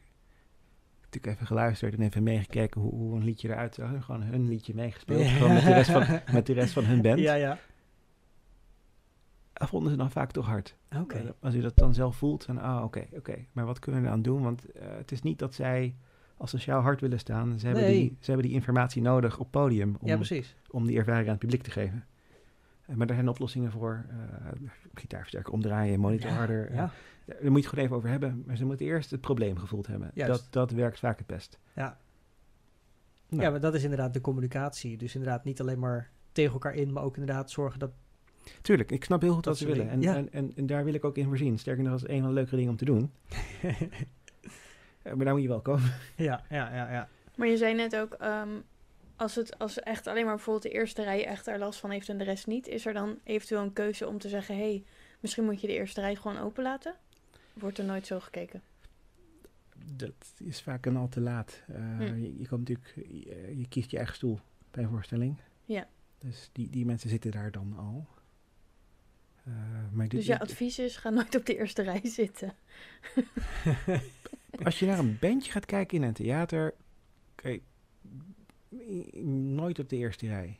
natuurlijk even geluisterd en even meegekeken hoe, hoe een liedje eruit zag. Gewoon hun liedje meegespeeld, gewoon met de, rest van, met de rest van hun band. Ja, ja. Dat vonden ze dan vaak toch hard. Oké. Eh, Als je dat dan zelf voelt, dan, ah, oké, oké. Maar wat kunnen we eraan doen? Want eh, het is niet dat zij als sociaal hard willen staan. Ze hebben, Nee. die, ze hebben die informatie nodig op podium om, Ja, om die ervaring aan het publiek te geven. Eh, maar daar zijn oplossingen voor. eh gitaarversterker omdraaien, monitor harder. Ja, daar moet je het gewoon even over hebben. Maar ze moeten eerst het probleem gevoeld hebben. Juist. Dat, dat werkt vaak het best. ja. Nou. Ja, maar dat is inderdaad de communicatie. Dus inderdaad niet alleen maar tegen elkaar in, maar ook inderdaad zorgen dat... Tuurlijk, ik snap heel goed wat Dat ze willen. En, en, en, en daar wil ik ook in voorzien. Sterker nog, dat is een van de leuke dingen om te doen. Eh, maar daar moet je wel komen. ja, ja, ja, ja. Maar je zei net ook, ehm, als het als echt alleen maar bijvoorbeeld de eerste rij echt er last van heeft en de rest niet, is er dan eventueel een keuze om te zeggen, hé, hey, misschien moet je de eerste rij gewoon open laten? Wordt er nooit zo gekeken? Dat is vaak een al te laat. Eh, Hm. je, je, komt natuurlijk, je, je kiest je eigen stoel bij een voorstelling. Ja. Dus die, die mensen zitten daar dan al. Eh, maar dit, Dus je advies is, ga nooit op de eerste rij zitten. als je naar een bandje gaat kijken in een theater, kijk, nooit op de eerste rij.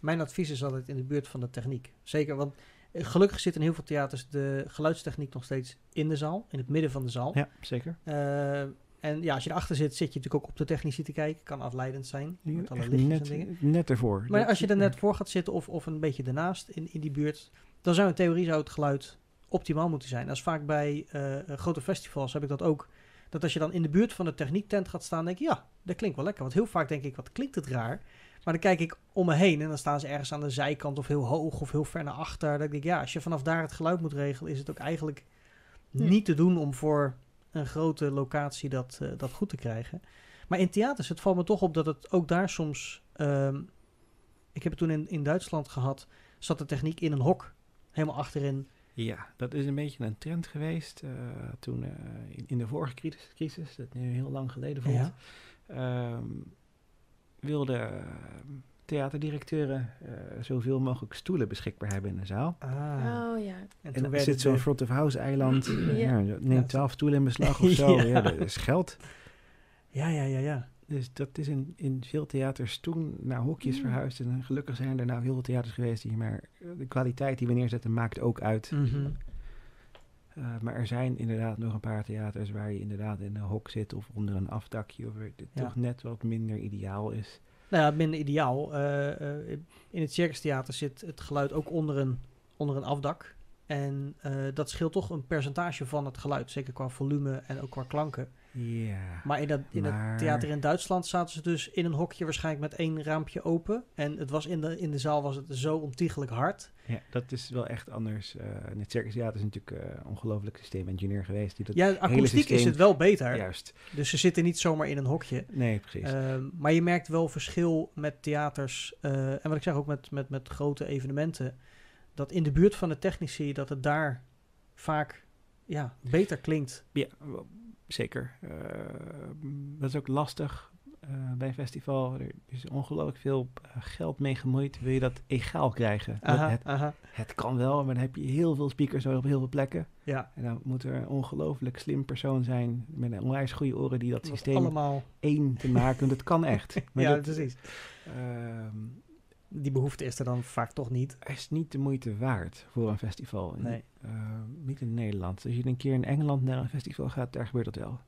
Mijn advies is altijd in de buurt van de techniek. Zeker, want eh, gelukkig zit in heel veel theaters de geluidstechniek nog steeds in de zaal, in het midden van de zaal. Ja, zeker. Eh, en ja, als je erachter zit, zit je natuurlijk ook op de technici te kijken. Kan afleidend zijn, met alle lichtjes en dingen. net, net ervoor. Maar Dat- als je er net voor gaat zitten of, of een beetje ernaast in, in die buurt, dan zou in theorie zou het geluid optimaal moeten zijn. Dat is vaak bij eh, eh, grote festivals heb ik dat ook. Dat als je dan in de buurt van de techniektent gaat staan, denk je, ja, dat klinkt wel lekker. Want heel vaak denk ik, wat klinkt het raar. Maar dan kijk ik om me heen en dan staan ze ergens aan de zijkant of heel hoog of heel ver naar achter. Dan denk ik, ja, als je vanaf daar het geluid moet regelen, is het ook eigenlijk Hm. niet te doen om voor een grote locatie dat, eh, dat goed te krijgen. Maar in theaters, het valt me toch op dat het ook daar soms... ehm, ik heb het toen in, in Duitsland gehad, zat de techniek in een hok, helemaal achterin. Ja, dat is een beetje een trend geweest. eh, toen eh, in, in de vorige crisis, crisis, dat nu heel lang geleden voelt, Ja. ehm, wilden eh, theaterdirecteuren eh, zoveel mogelijk stoelen beschikbaar hebben in de zaal. Ah. Oh ja. en En toen dan werd zit het zo'n front of house eiland. Ja. ja. Ja. neem twaalf stoelen in beslag of zo. Ja. ja. dat is geld. Ja, ja, ja, ja. Dus dat is in, in veel theaters toen naar hokjes Mm. verhuisd. En gelukkig zijn er nou heel veel theaters geweest die maar eh, de kwaliteit die we neerzetten maakt ook uit. Mhm. Uh, maar er zijn inderdaad nog een paar theaters waar je inderdaad in een hok zit of onder een afdakje, of het Ja. toch net wat minder ideaal is. Nou ja, minder ideaal. Eh, eh, in het Circus Theater zit het geluid ook onder een, onder een afdak. En eh, dat scheelt toch een percentage van het geluid. Zeker qua volume en ook qua klanken. Ja. Maar in, dat, in Maar- het theater in Duitsland zaten ze dus in een hokje waarschijnlijk met één raampje open. En het was in, de, in de zaal was het zo ontiegelijk hard. ja, dat is wel echt anders. Uh, in het Circus Theater is natuurlijk uh, een ongelooflijk systeemingenieur geweest. Die dat Ja, akoestiek is het wel beter. Juist. Dus ze zitten niet zomaar in een hokje. Nee, precies. Ehm, maar je merkt wel verschil met theaters. eh, en wat ik zeg ook met, met, met grote evenementen. Dat in de buurt van de technici, dat het daar vaak ja, beter klinkt. Ja, zeker. Uh, dat is ook lastig uh, bij een festival. Er is ongelooflijk veel uh, geld mee gemoeid. Wil je dat egaal krijgen? Aha, het, aha. het, kan wel, maar dan heb je heel veel speakers op heel veel plekken. Ja. En dan moet er een ongelooflijk slim persoon zijn met een onwijs goede oren die dat Dat systeem allemaal. één te maken. Want dat kan echt. Maar ja, dat, precies. ehm, Die behoefte is er dan vaak toch niet. is niet de moeite waard voor een festival. Nee. Uh, niet in Nederland. Als je een keer in Engeland naar een festival gaat, daar gebeurt dat wel.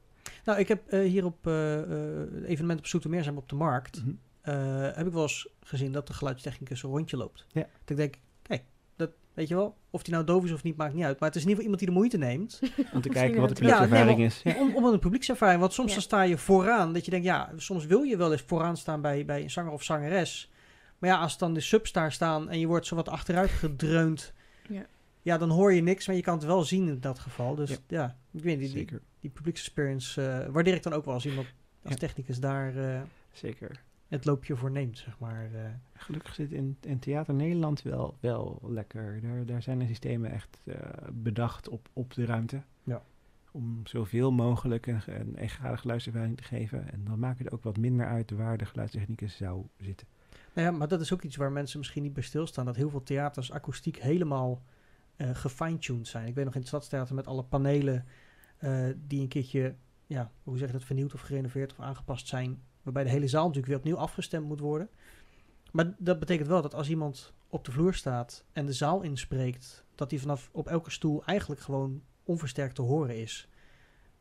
Nou, ik heb uh, hier op uh, uh, evenement op Zoetermeer zijn we op de markt. Mm -hmm. heb ik wel eens gezien dat de geluidstechnicus een rondje loopt. Ja. Dat ik denk, kijk, dat weet je wel, of die nou doof is of niet, maakt niet uit. Maar het is in ieder geval iemand die de moeite neemt. Om te kijken wat de Ja, publiekservaring nee, is. Ja. Om, om een publiekservaring. Want soms Ja. dan sta je vooraan. Dat je denkt, ja, soms wil je wel eens vooraan staan bij, bij een zanger of zangeres. Maar ja, als dan de subs daar staan en je wordt zo wat achteruit gedreund. Ja. Ja, dan hoor je niks, maar je kan het wel zien in dat geval. Dus Ja. ja, ik weet niet, die, die, Zeker. die publieksexperience uh, waardeer ik dan ook wel als iemand als Ja. technicus daar uh, Zeker. het loopje voor neemt, zeg maar. Uh. Gelukkig zit in, in Theater Nederland wel, wel lekker. Daar, daar zijn de systemen echt uh, bedacht op, op de ruimte. Ja. Om zoveel mogelijk een, een egale geluidservaring te geven. En dan maakt het ook wat minder uit waar de geluidstechnicus zou zitten. Nou ja, maar dat is ook iets waar mensen misschien niet bij stilstaan. Dat heel veel theaters akoestiek helemaal uh, gefine-tuned zijn. Ik weet nog in het Stadstheater met alle panelen uh, die een keertje, ja, hoe zeg je dat, vernieuwd of gerenoveerd of aangepast zijn. Waarbij de hele zaal natuurlijk weer opnieuw afgestemd moet worden. Maar dat betekent wel dat als iemand op de vloer staat en de zaal inspreekt, dat hij vanaf op elke stoel eigenlijk gewoon onversterkt te horen is.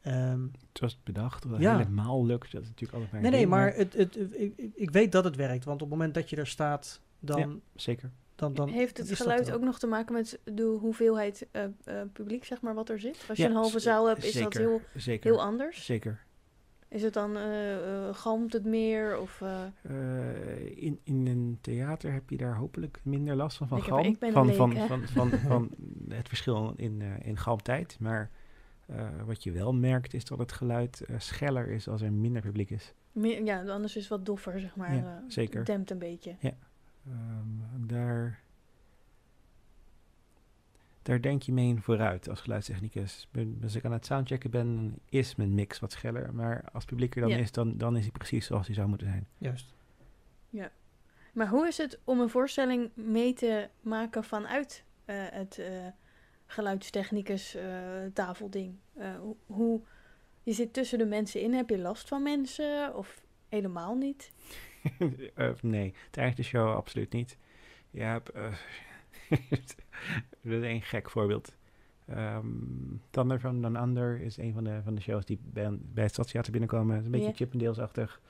Um, Zoals bedacht, dat ja. helemaal lukt, dat is natuurlijk altijd maar Nee, nee, maar het, het, het- ik, ik- weet dat het werkt. Want op het moment dat je er staat, dan... Ja. Zeker. dan, dan Heeft het geluid ook nog te maken met de hoeveelheid eh, eh, publiek, zeg maar, wat er zit? Als je een halve zaal hebt, is zeker, dat heel, zeker, heel anders? Zeker. Is het dan, eh, eh, galmt het meer? Of, eh, Eh, in, in een theater heb je daar hopelijk minder last van, van Ik heb- galm. ik ben een van, leek, van, van, van, van het verschil in, eh, in galmtijd. Maar wat je wel merkt is dat het geluid eh, scheller is als er minder publiek is. meer, ja, anders is het wat doffer, zeg maar. Ja, eh, zeker. Dempt een beetje. Ehm, daar, daar denk je mee in vooruit als geluidstechnicus. Ben- Als ik aan het soundchecken ben, dan is mijn mix wat scheller. Maar als het publiek er dan Ja. is, dan, dan is hij precies zoals hij zou moeten zijn. Juist. Maar hoe is het om een voorstelling mee te maken vanuit eh, het eh, geluidstechnicus eh, tafelding? Eh, hoe, hoe, je zit tussen de mensen in, heb je last van mensen of helemaal niet? Eh, nee, tijdens de show absoluut niet. Ja, hebt, dat is een gek voorbeeld. Ehm Thunder from Down Under is een van de, van de shows die bij, bij het Stadstheater binnenkomen. Het is een beetje Ja. Chippendales-achtig.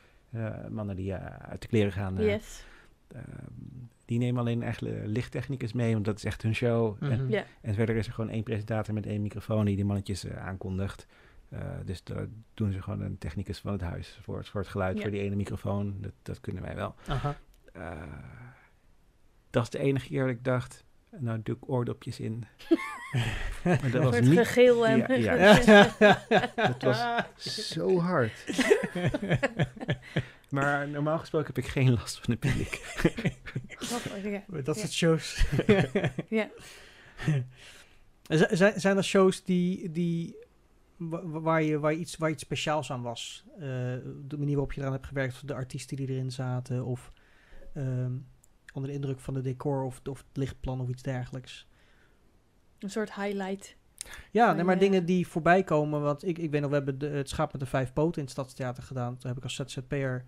Mannen die uit de kleren gaan. yes. Ehm, die nemen alleen eigenlijk lichttechnicus mee, want dat is echt hun show. en, Mhm. En verder is er gewoon één presentator met één microfoon die die mannetjes eh, aankondigt. Eh, dus daar doen ze gewoon een technicus van het huis voor, het- voor het geluid, voor die ene microfoon. Dat, dat kunnen wij wel. Aha. Eh, dat is de enige keer dat ik dacht, nou doe ik oordopjes in. maar dat was niet gegil en... Ja, Dat was zo hard. maar normaal gesproken heb ik geen last van het publiek. Grappig, ja. Dat soort shows. Ja. Zijn, er shows die, die, wa- wa- waar, je, waar, je iets, waar iets speciaals aan was? Eh, de manier waarop je eraan hebt gewerkt, of de artiesten die erin zaten, of ehm, onder de indruk van de decor of, of het lichtplan of iets dergelijks. Een soort highlight. Ja, Maar nee, maar dingen die voorbij komen. Want ik, ik weet nog, we hebben de, het schaap met de vijf poten in het Stadstheater gedaan. Toen heb ik als ZZP'er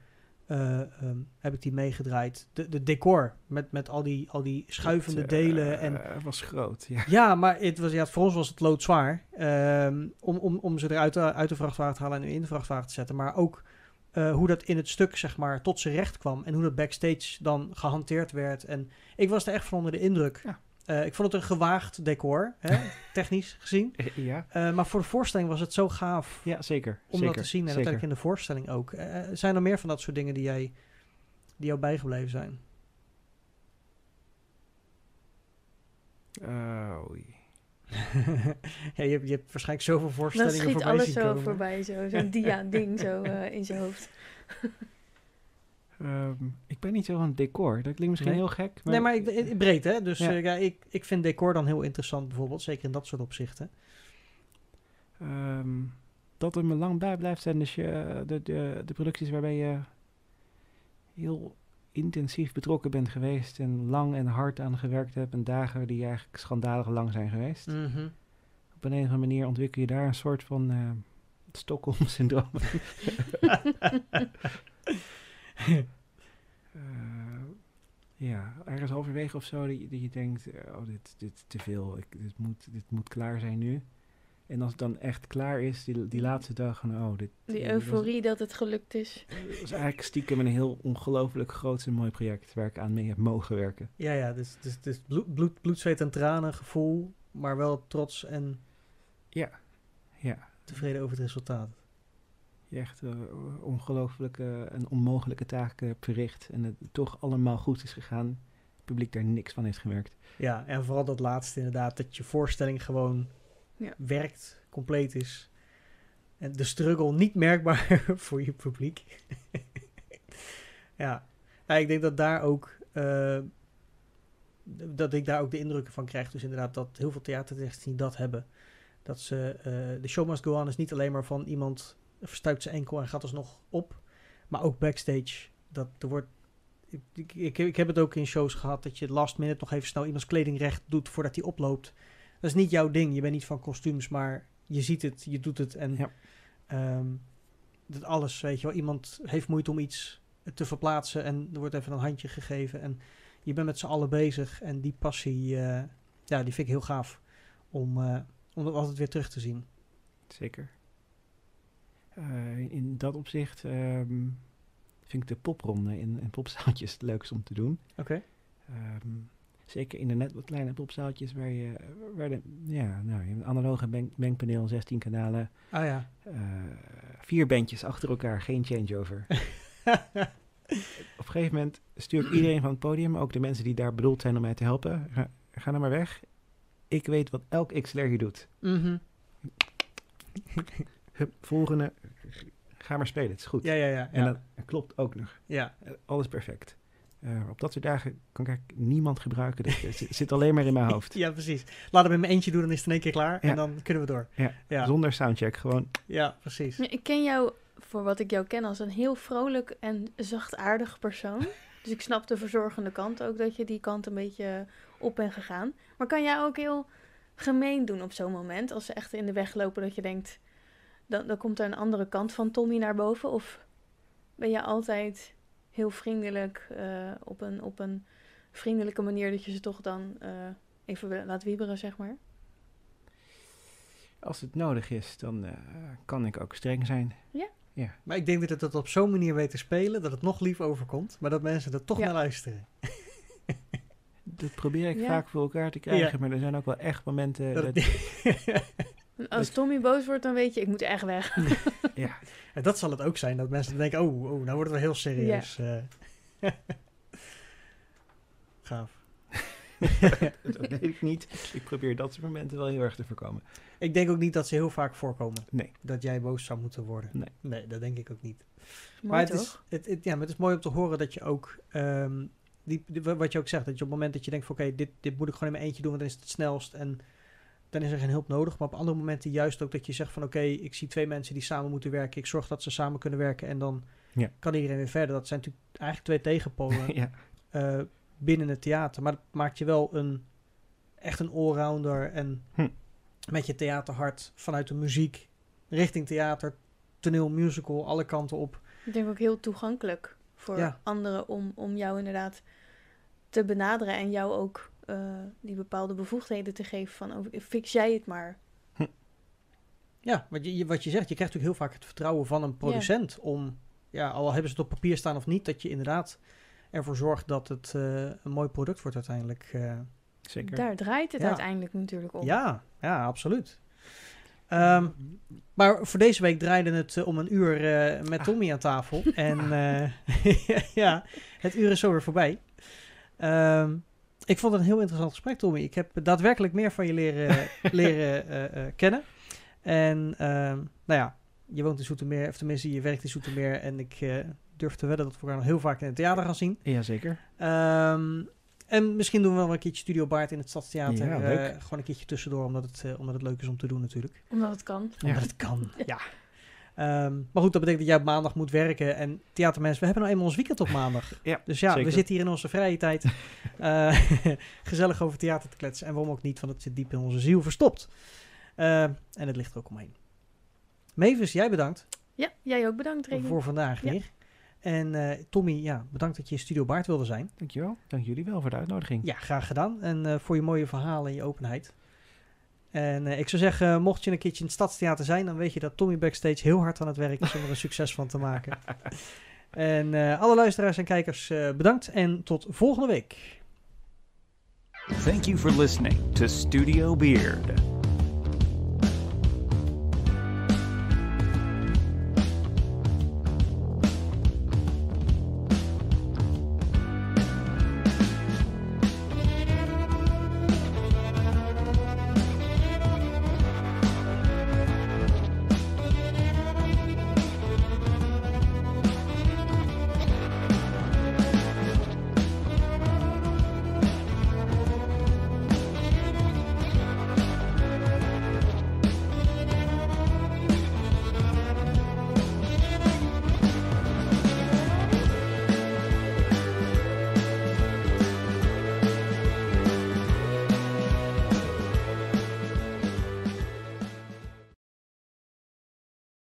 eh, ehm, heb ik die meegedraaid. De, de decor met, met al, die, al die schuivende Het, eh, delen. En, was groot, ja. ja, maar het was, ja, voor ons was het loodzwaar. ehm, om, om, om ze eruit uit de vrachtwagen te halen en in de vrachtwagen te zetten. Maar ook eh, hoe dat in het stuk, zeg maar, tot zijn recht kwam. En hoe dat backstage dan gehanteerd werd. En ik was er echt van onder de indruk. Ja. Eh, ik vond het een gewaagd decor, hè, technisch gezien. Ja, Eh, maar voor de voorstelling was het zo gaaf ja zeker. om zeker, dat te zien. En uiteindelijk in de voorstelling ook. Eh, zijn er meer van dat soort dingen die, jij, die jou bijgebleven zijn? Oh, oei. ja, je, hebt, je hebt waarschijnlijk zoveel Dan voorstellingen schiet voorbij alles zien zo komen. voorbij, zo, zo'n dia-ding zo eh, in zijn hoofd. Ehm, ik ben niet zo van decor. Dat klinkt misschien Nee. heel gek. Maar nee, maar ik, breed, hè? Dus Ja. ja. ja, ik, ik vind decor dan heel interessant, bijvoorbeeld. Zeker in dat soort opzichten. Ehm, dat er me lang bij blijft zijn dus je, de, de, de producties waarbij je heel intensief betrokken bent geweest en lang en hard aan gewerkt hebt en dagen die eigenlijk schandalig lang zijn geweest. Mhm. Op een of andere manier ontwikkel je daar een soort van eh Stockholm-syndroom. Eh, ja, ergens halverwege of zo, dat je, dat je denkt, eh, oh, dit, dit is te veel, ik, dit, moet, dit moet klaar zijn nu. En als het dan echt klaar is, die, die laatste dag, van, oh, dit, Die was- euforie dat het gelukt is. Het was eigenlijk stiekem een heel ongelooflijk groot en mooi project waar ik aan mee heb mogen werken. Ja, ja, dus, dus, dus bloed, bloed, bloed, zweet en tranen gevoel, maar wel trots en Ja, ja. tevreden over het resultaat. Je echt eh, ongelooflijke en onmogelijke taken hebt verricht en het toch allemaal goed is gegaan. Het publiek daar niks van heeft gemerkt. Ja, en vooral dat laatste inderdaad, dat je voorstelling gewoon Ja. werkt, compleet is. En de struggle niet merkbaar voor je publiek. ja, nou, ik denk dat daar ook, eh, dat ik daar ook de indrukken van krijg. Dus inderdaad dat heel veel theatertechnici die dat hebben. Dat ze, eh, de show must go on is niet alleen maar van iemand verstuikt zijn enkel en gaat alsnog op. Maar ook backstage. Dat er wordt ik, ik, ik, ik heb het ook in shows gehad dat je last minute nog even snel iemands kleding recht doet voordat hij oploopt. Dat is niet jouw ding. Je bent niet van kostuums, maar je ziet het, je doet het. En Ja. ehm, dat alles, weet je wel. Iemand heeft moeite om iets te verplaatsen en er wordt even een handje gegeven. En je bent met z'n allen bezig. En die passie, eh, ja, die vind ik heel gaaf om, eh, om dat altijd weer terug te zien. Zeker. Eh, in- dat opzicht ehm, vind ik de popronde in, in popzaaltjes het leukst om te doen. Oké. Ehm, zeker in de net wat kleine popzaaltjes waar je, waar de, ja, nou, je hebt een analoge bank, bankpaneel, 16 kanalen, Ah ja. eh, Vier bandjes achter elkaar, geen changeover. Op een gegeven moment stuur ik iedereen van het podium, ook de mensen die daar bedoeld zijn om mij te helpen, ga, ga nou maar weg. Ik weet wat elk XLR hier doet. Mhm. Hup, volgende, ga maar spelen, het is goed. Ja, ja, ja. En ja. dat klopt ook nog. ja. Eh, Alles perfect. Eh, op dat soort dagen kan ik eigenlijk niemand gebruiken. Dat het zit- zit alleen maar in mijn hoofd. Ja, precies. Laat hem in mijn eentje doen, dan is het in één keer klaar. Ja. En dan kunnen we door. Ja, Ja, Zonder soundcheck, gewoon. ja precies. Ik ken jou, voor wat ik jou ken, als een heel vrolijk en zachtaardig persoon. Dus ik snap de verzorgende kant ook, dat je die kant een beetje op bent gegaan. Maar kan jij ook heel gemeen doen op zo'n moment? Als ze echt in de weg lopen, dat je denkt, dan, dan komt er een andere kant van Tommy naar boven? Of ben je altijd heel vriendelijk, eh, op, een, op een vriendelijke manier, dat je ze toch dan eh, even laat wieberen, zeg maar? Als het nodig is, dan eh, kan ik ook streng zijn. Maar ik denk dat het dat op zo'n manier weet te spelen, dat het nog lief overkomt. Maar dat mensen er toch Ja. naar luisteren. Dat probeer ik Ja. vaak voor elkaar te krijgen. Ja. Maar er zijn ook wel echt momenten. Dat Dat, het- En Als Tommy boos wordt, dan weet je, ik moet echt weg. ja, En dat zal het ook zijn, dat mensen denken, oh, oh nou wordt het wel heel serieus. eh. Gaaf. dat weet ik niet. Ik probeer dat soort momenten wel heel erg te voorkomen. Ik denk ook niet dat ze heel vaak voorkomen. Nee. Dat jij boos zou moeten worden. Nee. Nee, dat denk ik ook niet. Mooi maar het toch? is, het, het- ja, maar het is mooi om te horen dat je ook, ehm, die, die- wat je ook zegt, dat je op het moment dat je denkt van oké, dit, dit moet ik gewoon in mijn eentje doen, want dan is het het snelst en dan is er geen hulp nodig. Maar op andere momenten juist ook dat je zegt van oké, ik zie twee mensen die samen moeten werken, ik zorg dat ze samen kunnen werken en dan Ja. kan iedereen weer verder. Dat zijn natuurlijk eigenlijk twee tegenpolen ja. eh, binnen het theater. Maar dat maakt je wel een, echt een allrounder en Hm. met je theaterhart vanuit de muziek richting theater, toneel, musical, alle kanten op. Ik denk ook heel toegankelijk voor Ja. anderen om, om jou inderdaad te benaderen en jou ook eh, die bepaalde bevoegdheden te geven van oh, fix jij het maar. Ja, wat je, wat je zegt, je krijgt natuurlijk heel vaak het vertrouwen van een producent om, ja, al hebben ze het op papier staan of niet, dat je inderdaad ervoor zorgt dat het eh, een mooi product wordt uiteindelijk. eh. Zeker. Daar draait het Ja. uiteindelijk natuurlijk om. ja, ja, absoluut. Ehm, maar voor deze week draaide het om een uur eh, met Ah. Tommy aan tafel. En eh, ja, het uur is zo weer voorbij. Ehm, ik vond het een heel interessant gesprek, Tommy. Ik heb daadwerkelijk meer van je leren, leren eh, eh, kennen. En ehm, nou ja, je woont in Zoetermeer, of tenminste je werkt in Zoetermeer. En ik eh, durf te wedden dat we elkaar nog heel vaak in het theater gaan zien. Jazeker. Ehm, en misschien doen we wel een keertje Studio Baard in het Stadstheater. Ja, eh, leuk. gewoon een keertje tussendoor, omdat het, eh, omdat het leuk is om te doen natuurlijk. Omdat het kan. Ja. Omdat het kan, ja. Ehm, maar goed, dat betekent dat jij op maandag moet werken. En theatermensen, we hebben nou eenmaal ons weekend op maandag. Ja, Dus ja, we zitten hier in onze vrije tijd eh, gezellig over theater te kletsen. En waarom ook niet, want het zit diep in onze ziel verstopt. Eh, en het ligt er ook omheen. Mavis, jij bedankt Ja, jij ook bedankt, Regen. voor vandaag Ja. weer. En eh, Tommy, ja, bedankt dat je in Studio Baard wilde zijn. Dankjewel. Dank jullie wel voor de uitnodiging. Ja, graag gedaan. En eh, voor je mooie verhalen en je openheid. En eh, ik zou zeggen, mocht je een keertje in het Stadstheater zijn, dan weet je dat Tommy backstage heel hard aan het werk is om er een succes van te maken. en eh, alle luisteraars en kijkers eh, bedankt en tot volgende week. Thank you for listening to Studio Beard.